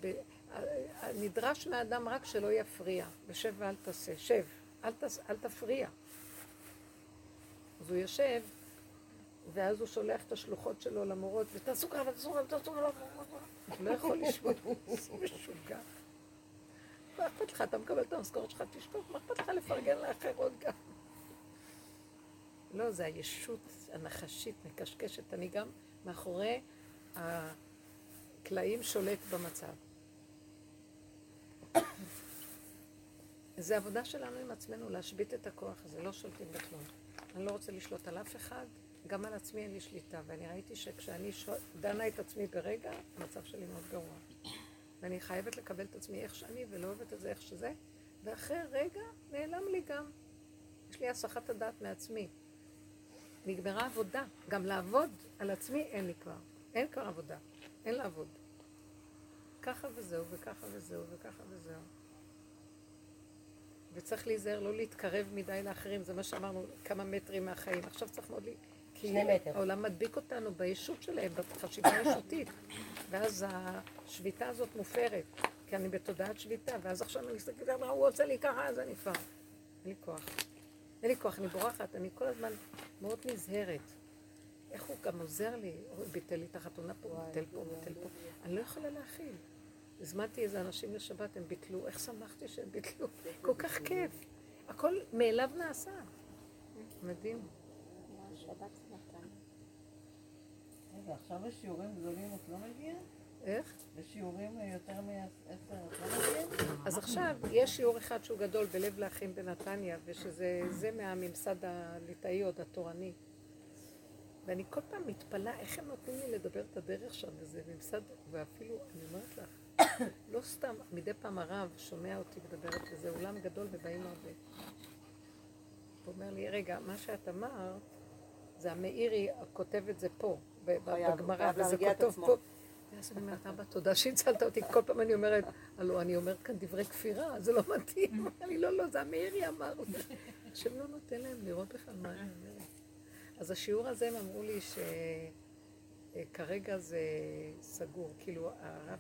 ב... נדרש מהאדם רק שלא יפריע. ושב ואל תעשה. שב, אל, תס... אל תפריע. אז הוא יושב, ואז הוא שולח את השלוחות שלו למורות, ותעשו ככה, ותעשו ככה, ותעשו ככה, הוא לא יכול לשמוע, זה משוגע. מה אכפת לך? אתה מקבל את המשכורת שלך, תשתוק, מה אכפת לך לפרגן לאחרות גם? לא, זה הישות הנחשית, מקשקשת. אני גם מאחורי הקלעים שולט במצב. זה עבודה שלנו עם עצמנו, להשבית את הכוח הזה, לא שולטים בכלום. אני לא רוצה לשלוט על אף אחד, גם על עצמי אין לי שליטה, ואני ראיתי שכשאני ש... דנה את עצמי ברגע, המצב שלי מאוד גרוע. ואני חייבת לקבל את עצמי איך שאני, ולא אוהבת את זה איך שזה, ואחרי רגע נעלם לי גם. יש לי הסחת הדעת מעצמי. נגמרה עבודה. גם לעבוד על עצמי אין לי כבר. אין כבר עבודה. אין לעבוד. ככה וזהו, וככה וזהו, וככה וזהו. וצריך להיזהר, לא להתקרב מדי לאחרים, זה מה שאמרנו, כמה מטרים מהחיים. עכשיו צריך מאוד שני מטר. העולם מדביק אותנו בישות שלהם, בחשיבה הישותית. ואז השביתה הזאת מופרת, כי אני בתודעת שביתה, ואז עכשיו אני מסתכלת, מה הוא עושה לי ככה, אז אני כבר... אין לי כוח. אין לי כוח, אני בורחת, אני כל הזמן מאוד נזהרת. איך הוא גם עוזר לי, הוא ביטל לי את החתונה פה, ביטל פה, ביטל פה. אני לא יכולה להכיל. הזמנתי איזה אנשים לשבת, הם ביטלו, איך שמחתי שהם ביטלו, (laughs) כל כך כיף. הכל מאליו נעשה. מדהים. שבת שמחתנו. רגע, עכשיו בשיעורים גדולים את לא מגיעה? איך? בשיעורים יותר מעשר את לא מגיעה? אז עכשיו, יש שיעור אחד שהוא גדול בלב לאחים בנתניה, ושזה זה מהממסד הליטאי עוד התורני. ואני כל פעם מתפלאה איך הם נותנים לי לדבר את הדרך שם, וזה ממסד, ואפילו, אני אומרת לך, (coughs) לא סתם, מדי פעם הרב שומע אותי מדברת, וזה אולם גדול ובאים הרבה. הוא אומר לי, רגע, מה שאת אמרת, זה המאירי כותב את זה פה, בגמרא, וזה כתוב. פה. ואז אני אומרת, אבא, תודה שהצלת אותי. כל פעם אני אומרת, הלו, אני אומרת כאן דברי כפירה, זה לא מתאים. (laughs) אני לא, לא, זה המאירי אמר. השם לא נותן להם לראות בכלל מה אני אומרת. אז השיעור הזה, הם אמרו לי שכרגע זה סגור, כאילו, הרב,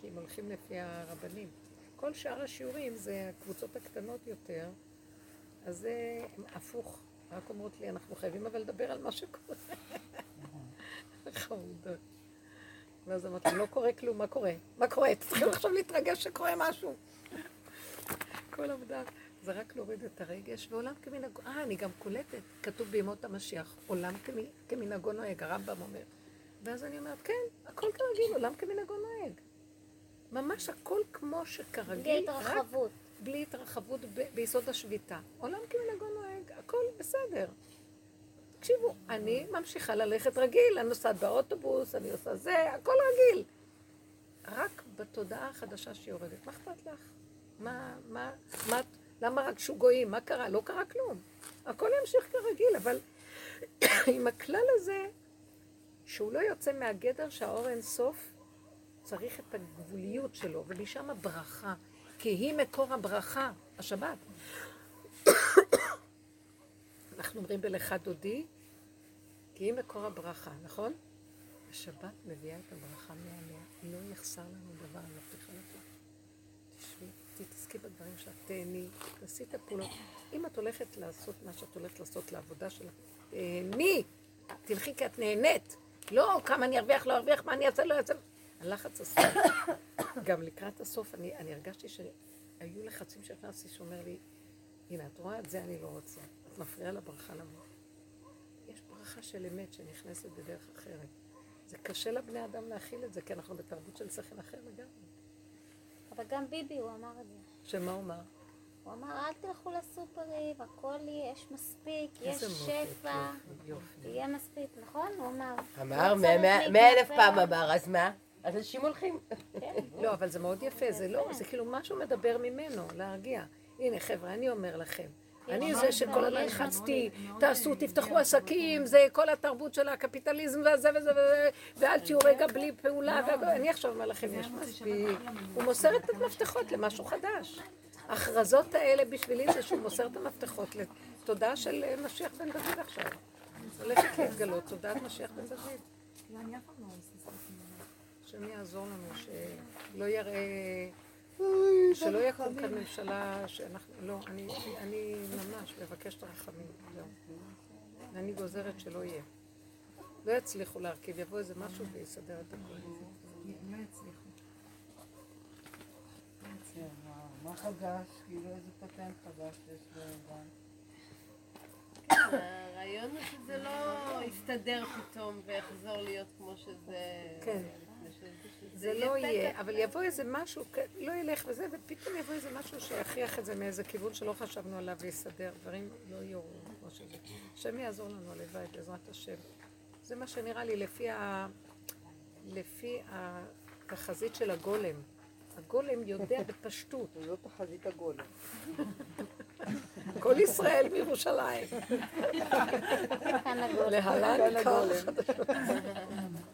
כי הם הולכים לפי הרבנים. כל שאר השיעורים זה הקבוצות הקטנות יותר, אז זה הפוך. רק אומרות לי, אנחנו חייבים אבל לדבר על מה שקורה. (laughs) חמודות. ואז אמרתי, לא קורה כלום, מה קורה? מה קורה? צריכים עכשיו להתרגש שקורה משהו. כל עבודה. זה רק להוריד את הרגש, ועולם כמנהגו, אה, אני גם קולטת, כתוב בימות המשיח, עולם כמ- כמנהגו נוהג, הרמב"ם אומר. ואז אני אומרת, כן, הכל כרגיל, עולם כמנהגו נוהג. ממש הכל כמו בלי שכרגיל, רק התרחבות. בלי התרחבות ביסוד השביתה. עולם כמנהגו נוהג, הכל בסדר. תקשיבו, אני ממשיכה ללכת רגיל, אני נוסעת באוטובוס, אני עושה זה, הכל רגיל. רק בתודעה החדשה שיורדת. מה אכפת לך? מה, מה, מה, למה רק שוגויים? מה קרה? לא קרה כלום. הכל ימשיך כרגיל, אבל (coughs) עם הכלל הזה, שהוא לא יוצא מהגדר שהאור אין סוף, צריך את הגבוליות שלו, ומשם הברכה, כי היא מקור הברכה, השבת. (coughs) אנחנו אומרים בלכה דודי, כי היא מקור הברכה, נכון? השבת מביאה את הברכה מעליה, לא יחסר לנו דבר, אני מבטיחה לך. תשבי, תתעסקי בדברים שלך, תהני, תעשי את הפעולות. אם את הולכת לעשות מה שאת הולכת לעשות לעבודה שלך, תהני, תלכי כי את נהנית. לא, כמה אני ארוויח, לא ארוויח, מה אני אעשה, לא אעשה. הלחץ הסוף. גם לקראת הסוף, אני, אני הרגשתי שהיו לחצים שנכנסתי שאומר לי, הנה, את רואה את זה אני לא רוצה. את מפריעה לברכה לבוא. ברכה של אמת שנכנסת בדרך אחרת. זה קשה לבני אדם להכיל את זה, כי אנחנו בתרבות של שכל אחר לגמרי. אבל גם ביבי, הוא אמר את זה. שמה הוא אמר? הוא אמר, אל תלכו לסופרים, הכל יש מספיק, יש שפע. יהיה מספיק, נכון? הוא אמר. אמר, לא מאה- אלף. פעם אמר, אז מה? אז אנשים הולכים. (laughs) לא, אבל זה מאוד יפה, זה לא, זה כאילו משהו מדבר ממנו, להרגיע. הנה, חבר'ה, אני אומר לכם, אני זה שכל הזמן יש לחצתי, תעשו, תפתחו עסקים, זה כל התרבות של הקפיטליזם וזה וזה וזה, ואל תהיו רגע בלי פעולה. אני עכשיו אומר לכם, יש מספיק. הוא מוסר את המפתחות למשהו חדש. ההכרזות האלה בשבילי זה שהוא מוסר את המפתחות לתודעה של אה, משיח בן דוד עכשיו. הולכת להתגלות תודעת משיח בן דוד. השם יעזור לנו, שלא יראה, שלא יקום כאן ממשלה שאנחנו, לא, אני, אני ממש מבקשת רחמים, זהו. אני גוזרת שלא יהיה. לא יצליחו להרכיב, יבוא איזה משהו ויסדר את הכול. לא יצליחו. מה חדש? כאילו איזה פטנט חדש יש גם. הרעיון הוא שזה לא יסתדר פתאום ויחזור להיות כמו שזה... כן. זה לא. יהיה, אבל יבוא איזה משהו, כ- לא ילך וזה, ופתאום יבוא איזה משהו שיכריח את זה מאיזה כיוון שלא חשבנו עליו ויסדר, דברים לא יהיו כמו שזה. השם יעזור לנו, הלוואי, בעזרת השם. זה מה שנראה לי לפי, ה... לפי התחזית של הגולם. הגולם יודע (laughs) בפשטות. זאת תחזית הגולם. כל ישראל בירושלים. (laughs) כאן הגול. להלן החדשות. (laughs)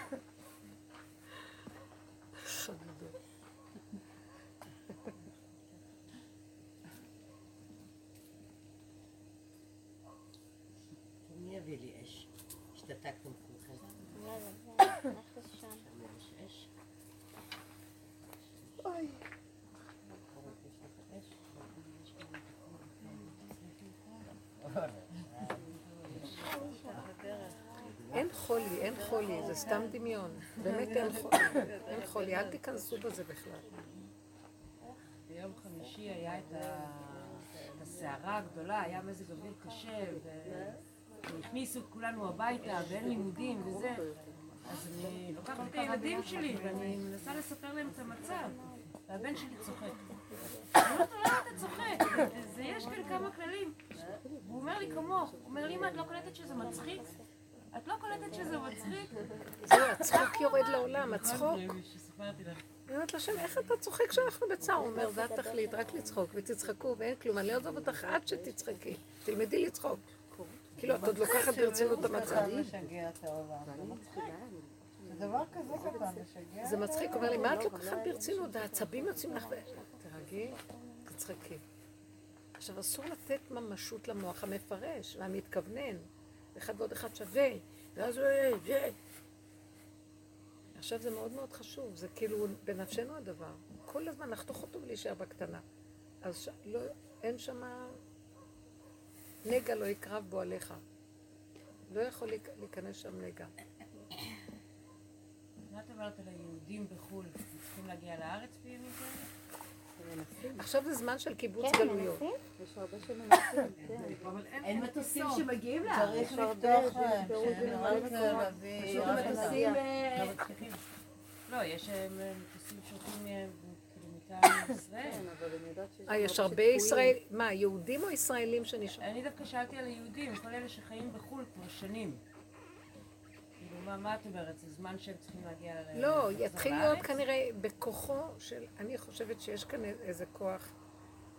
חולי, זה סתם דמיון. באמת אין חולי. אין חולי, אל תיכנסו בזה בכלל. ביום חמישי היה את הסערה הגדולה, היה מזג אוויר קשה, והכניסו את כולנו הביתה, ואין לימודים וזה. אז אני לוקחת את הילדים שלי ואני מנסה לספר להם את המצב, והבן שלי צוחק. אני אומרת לו, למה אתה צוחק? יש כאן כמה כללים. הוא אומר לי כמוך, הוא אומר לי, אמא, את לא קולטת שזה מצחיק? את לא קולטת שזה מצחיק? זהו, הצחוק יורד לעולם, הצחוק. אני אומרת לשם, איך אתה צוחק כשאנחנו בצער? הוא אומר, זה התכלית, רק לצחוק, ותצחקו, ואין כלום. אני לא אעזוב אותך עד שתצחקי. תלמדי לצחוק. כאילו, את עוד לוקחת ברצינות את המצב. זה דבר כזה קטן, משגע. זה מצחיק, הוא אומר לי, מה את לוקחת ברצינות? העצבים יוצאים לך ו... תרגי, תצחקי. עכשיו, אסור לתת ממשות למוח המפרש והמתכוונן. אחד ועוד אחד שווה, ואז הוא... זה. עכשיו זה מאוד מאוד חשוב, זה כאילו בנפשנו הדבר. כל הזמן לחתוך אותו ולהישאר בקטנה. אז ש... לא, אין שמה... נגע לא יקרב בו עליך. לא יכול להיכ- להיכנס שם נגע. מה את אומרת על היהודים בחו"ל? צריכים להגיע לארץ בימים כאלה? עכשיו זה זמן של קיבוץ כן, גלויות. מנסים? יש הרבה שמנסים, כן. (laughs) אין מטוסים שמגיעים צריך יש הרבה, לפתוח להם, מקומות. להביא... פשוט המטוסים. לא מצליחים. לא, יש אה, מטוסים שהולכים אה, כאילו. (coughs) כן, אה, יש הרבה. ישראל, מה, יהודים או ישראלים שנשארו? אני דווקא שאלתי על היהודים, כל אלה שחיים בחו"ל כבר שנים. מה, מה את אומרת? זה זמן שהם צריכים להגיע ל... לא, יתחיל? להיות כנראה בכוחו של, אני חושבת שיש כאן איזה כוח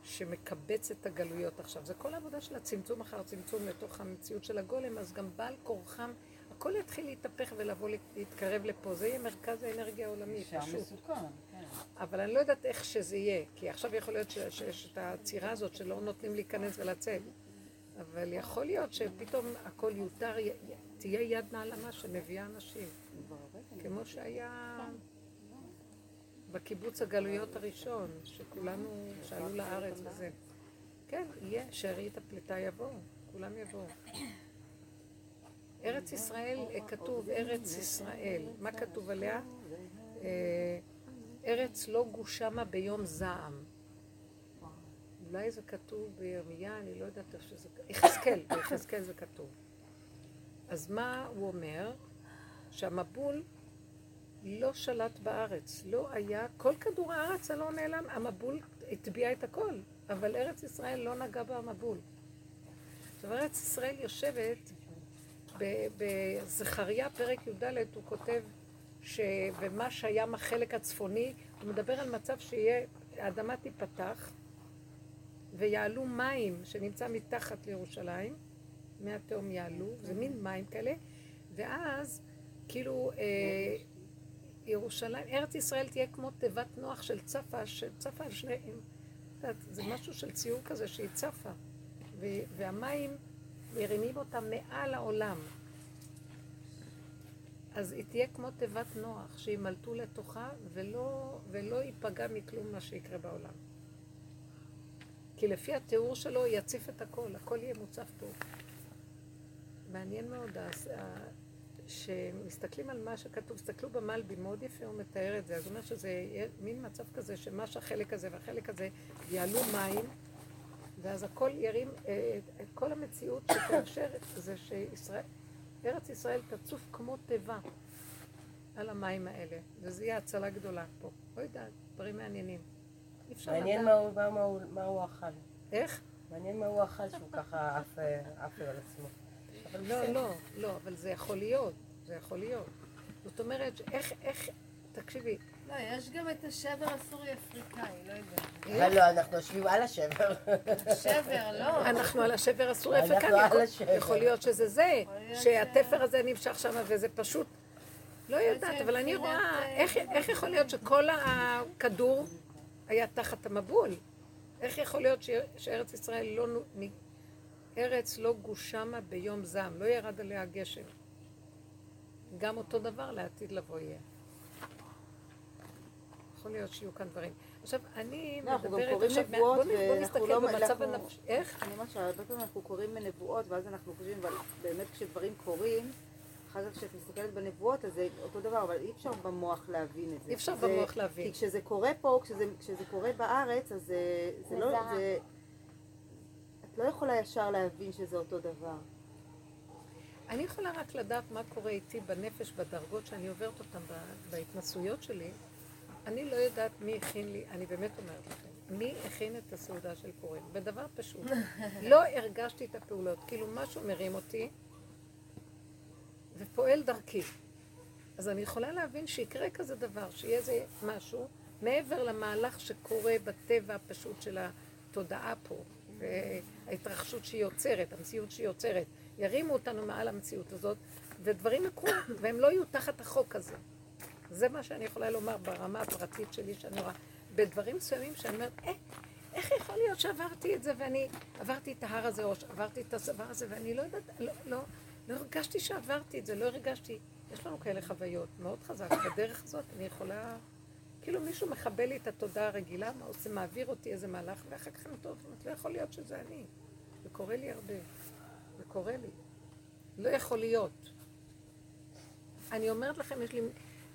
שמקבץ את הגלויות עכשיו. זה כל העבודה של הצמצום אחר צמצום לתוך המציאות של הגולם, אז גם בעל כורחם, הכל יתחיל להתהפך ולבוא להתקרב לפה. זה יהיה מרכז האנרגיה העולמי, שם פשוט. מסוכן, כן. אבל אני לא יודעת איך שזה יהיה, כי עכשיו יכול להיות שיש את העצירה הזאת שלא נותנים להיכנס ולצאת. אבל יכול להיות שפתאום הכל יותר, תהיה יד נעלמה שמביאה אנשים. כמו שהיה בקיבוץ הגלויות הראשון, שכולנו, שעלו לארץ וזה. כן, יהיה, שארית הפליטה יבואו, כולם יבואו. ארץ ישראל, אה, כתוב ארץ ישראל. מה כתוב עליה? אה, ארץ לא גושמה ביום זעם. אולי זה כתוב בירמיה, אני לא יודעת איך שזה... יחזקאל, ביחזקאל זה כתוב. אז מה הוא אומר? שהמבול לא שלט בארץ, לא היה, כל כדור הארץ הלא נעלם, המבול הטביע את הכל, אבל ארץ ישראל לא נגע במבול. עכשיו ארץ ישראל יושבת, בזכריה פרק י"ד הוא כותב שבמה שהים החלק הצפוני, הוא מדבר על מצב שיהיה, האדמה תיפתח ויעלו מים שנמצא מתחת לירושלים, מי התהום יעלו, זה מין מים כאלה, ואז כאילו אה, ירושלים, ארץ ישראל תהיה כמו תיבת נוח של צפה, שצפה על שני... את יודעת, זה משהו של ציור כזה שהיא צפה, ו- והמים מרימים אותה מעל העולם. אז היא תהיה כמו תיבת נוח, שימלטו לתוכה ולא, ולא ייפגע מכלום מה שיקרה בעולם. כי לפי התיאור שלו יציף את הכל, הכל יהיה מוצף טוב. מעניין מאוד, שמסתכלים על מה שכתוב, תסתכלו במלבי, מאוד יפה הוא מתאר את זה, אז הוא אומר שזה מין מצב כזה, שמה שהחלק הזה והחלק הזה יעלו מים, ואז הכל ירים, אה, את כל המציאות שתאפשר זה שישראל, ארץ ישראל תצוף כמו תיבה על המים האלה, וזה יהיה הצלה גדולה פה. לא יודעת, דברים מעניינים. מעניין. מה הוא- אכל. איך? מעניין מה הוא אכל שהוא ככה עף אה, על עצמו. אבל לא. לא, לא, אבל זה יכול להיות, זה יכול להיות. זאת אומרת, איך, איך, תקשיבי, לא, יש גם את השבר הסורי-אפריקאי, לא יודעת. אבל לא, אנחנו יושבים על השבר. שבר, לא. אנחנו על השבר הסורי אנחנו על השבר. יכול להיות שזה זה, שהתפר הזה נמשך שם וזה פשוט, לא יודעת, אבל אני רואה, אה, איך- איך יכול להיות שכל הכדור היה תחת המבול? איך יכול להיות ש- שארץ ישראל לא, ארץ לא גושמה ביום זעם, לא ירד עליה גשם. גם אותו דבר לעתיד לבוא יהיה. יכול להיות שיהיו כאן דברים. עכשיו, אני לא, אנחנו גם מדברת קוראים עכשיו, נבואות, בוא בוא נסתכל לא- במצב אנחנו- הנפשי. איך? אני אומרת שהרבה פעמים אנחנו קוראים בנבואות, ואז אנחנו חושבים, אבל באמת כשדברים קורים, אחר כך כשאת מסתכלת בנבואות, אז זה אותו דבר, אבל אי אפשר במוח להבין את זה. אי אפשר זה- במוח להבין. כי כשזה קורה פה, כשזה, כשזה קורה בארץ, אז זה, זה לא. זה... את לא יכולה ישר להבין שזה אותו דבר. אני יכולה רק לדעת מה קורה איתי בנפש, בדרגות שאני עוברת אותן בהתנסויות שלי. אני לא יודעת מי הכין לי, אני באמת אומרת לכם, מי הכין את הסעודה של פורים? בדבר פשוט. (laughs) לא הרגשתי את הפעולות, כאילו משהו מרים אותי ופועל דרכי. אז אני יכולה להבין שיקרה כזה דבר, שיהיה איזה משהו מעבר למהלך שקורה בטבע הפשוט של התודעה פה, וההתרחשות שהיא יוצרת, המציאות שהיא יוצרת. ירימו אותנו מעל המציאות הזאת, ודברים יקרו, והם לא יהיו תחת החוק הזה. זה מה שאני יכולה לומר ברמה הפרטית שלי, שאני רואה. בדברים מסוימים שאני אומרת, אה, איך יכול להיות שעברתי את זה ואני עברתי את ההר הזה, או שעברתי את הדבר הזה, ואני לא יודעת, לא, לא, לא הרגשתי שעברתי את זה, לא הרגשתי. יש לנו כאלה חוויות מאוד חזק. בדרך הזאת אני יכולה, כאילו מישהו מכבה לי את התודעה הרגילה, מה עושה, מעביר אותי איזה מהלך, ואחר כך אני טוב, לא יכול להיות שזה אני. זה קורה לי הרבה. זה קורה לי. לא יכול להיות. אני אומרת לכם, יש לי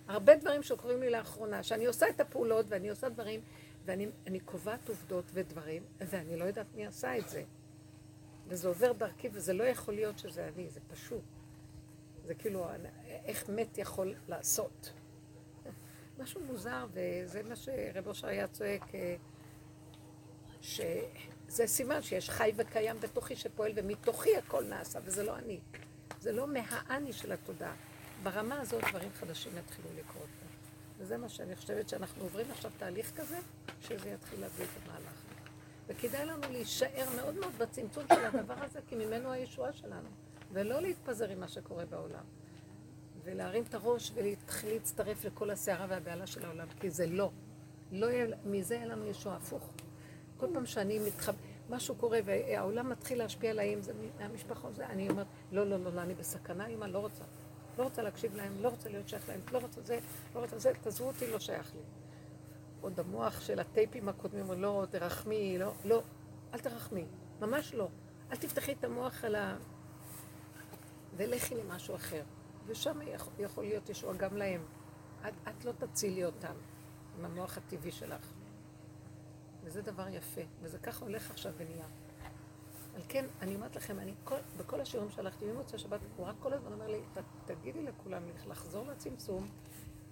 הרבה דברים שקורים לי לאחרונה, שאני עושה את הפעולות ואני עושה דברים, ואני אני קובעת עובדות ודברים, ואני לא יודעת מי עשה את זה. וזה עובר דרכי, וזה לא יכול להיות שזה אני, זה פשוט. זה כאילו, איך מת יכול לעשות. משהו מוזר, וזה מה שרב אושר היה צועק, אה, שזה סימן שיש חי וקיים בתוכי שפועל, ומתוכי הכל נעשה, וזה לא אני. זה לא מהאני של התודעה. ברמה הזאת דברים חדשים יתחילו לקרות. וזה מה שאני חושבת שאנחנו עוברים עכשיו תהליך כזה, שזה יתחיל להביא את המהלך. וכדאי לנו להישאר מאוד מאוד בצמצום של הדבר הזה, כי ממנו הישועה שלנו. ולא להתפזר עם מה שקורה בעולם. ולהרים את הראש ולהתחיל להצטרף לכל הסערה והבהלה של העולם, כי זה לא. לא יהיה, מזה יהיה לנו ישוע הפוך. כל פעם שאני מתחב... משהו קורה והעולם מתחיל להשפיע עליי, אם זה מהמשפחה, זה, אני אומרת, לא, לא, לא, לא, אני בסכנה, אמא, לא רוצה. לא רוצה להקשיב להם, לא רוצה להיות שייך להם, לא רוצה זה, לא רוצה זה, תעזבו אותי, לא שייך לי. עוד המוח של הטייפים הקודמים, לא, תרחמי, לא, לא, אל תרחמי, ממש לא. אל תפתחי את המוח על ה... ולכי למשהו אחר. ושם יכול, להיות ישוע גם להם. את, את לא תצילי אותם עם המוח הטבעי שלך. וזה דבר יפה, וזה ככה הולך עכשיו ונהיה. על כן, אני אומרת לכם, אני כל, בכל השיעורים שהלכתי ממוצא שבת, הוא רק כל הזמן אומר לי, ת, תגידי לכולם לחזור לצמצום,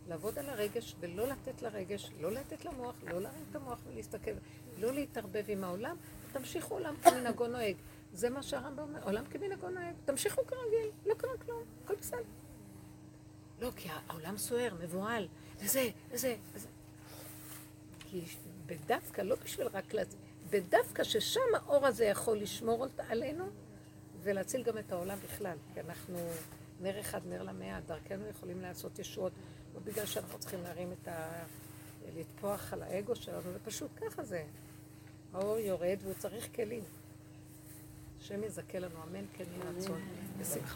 לעבוד על הרגש ולא לתת לרגש, לא לתת למוח, לא להרים את המוח ולהסתכל, לא להתערבב עם העולם, תמשיכו עולם כמנהגו נוהג. זה מה שהרמב"ם אומר, עולם כמנהגו נוהג, תמשיכו כרגיל, לא קרה כלום, הכל בסדר. לא, כי העולם סוער, מבוהל, וזה, וזה, וזה. כי בדווקא, לא בשביל רק להציל, בדווקא ששם האור הזה יכול לשמור עלינו ולהציל גם את העולם בכלל, כי אנחנו נר אחד, נר למאה, דרכנו יכולים לעשות ישועות, לא בגלל שאנחנו צריכים להרים את ה... לטפוח על האגו שלנו, זה פשוט ככה זה. האור יורד והוא צריך כלים. השם יזכה לנו, אמן כן יהיה רצון. בשמחה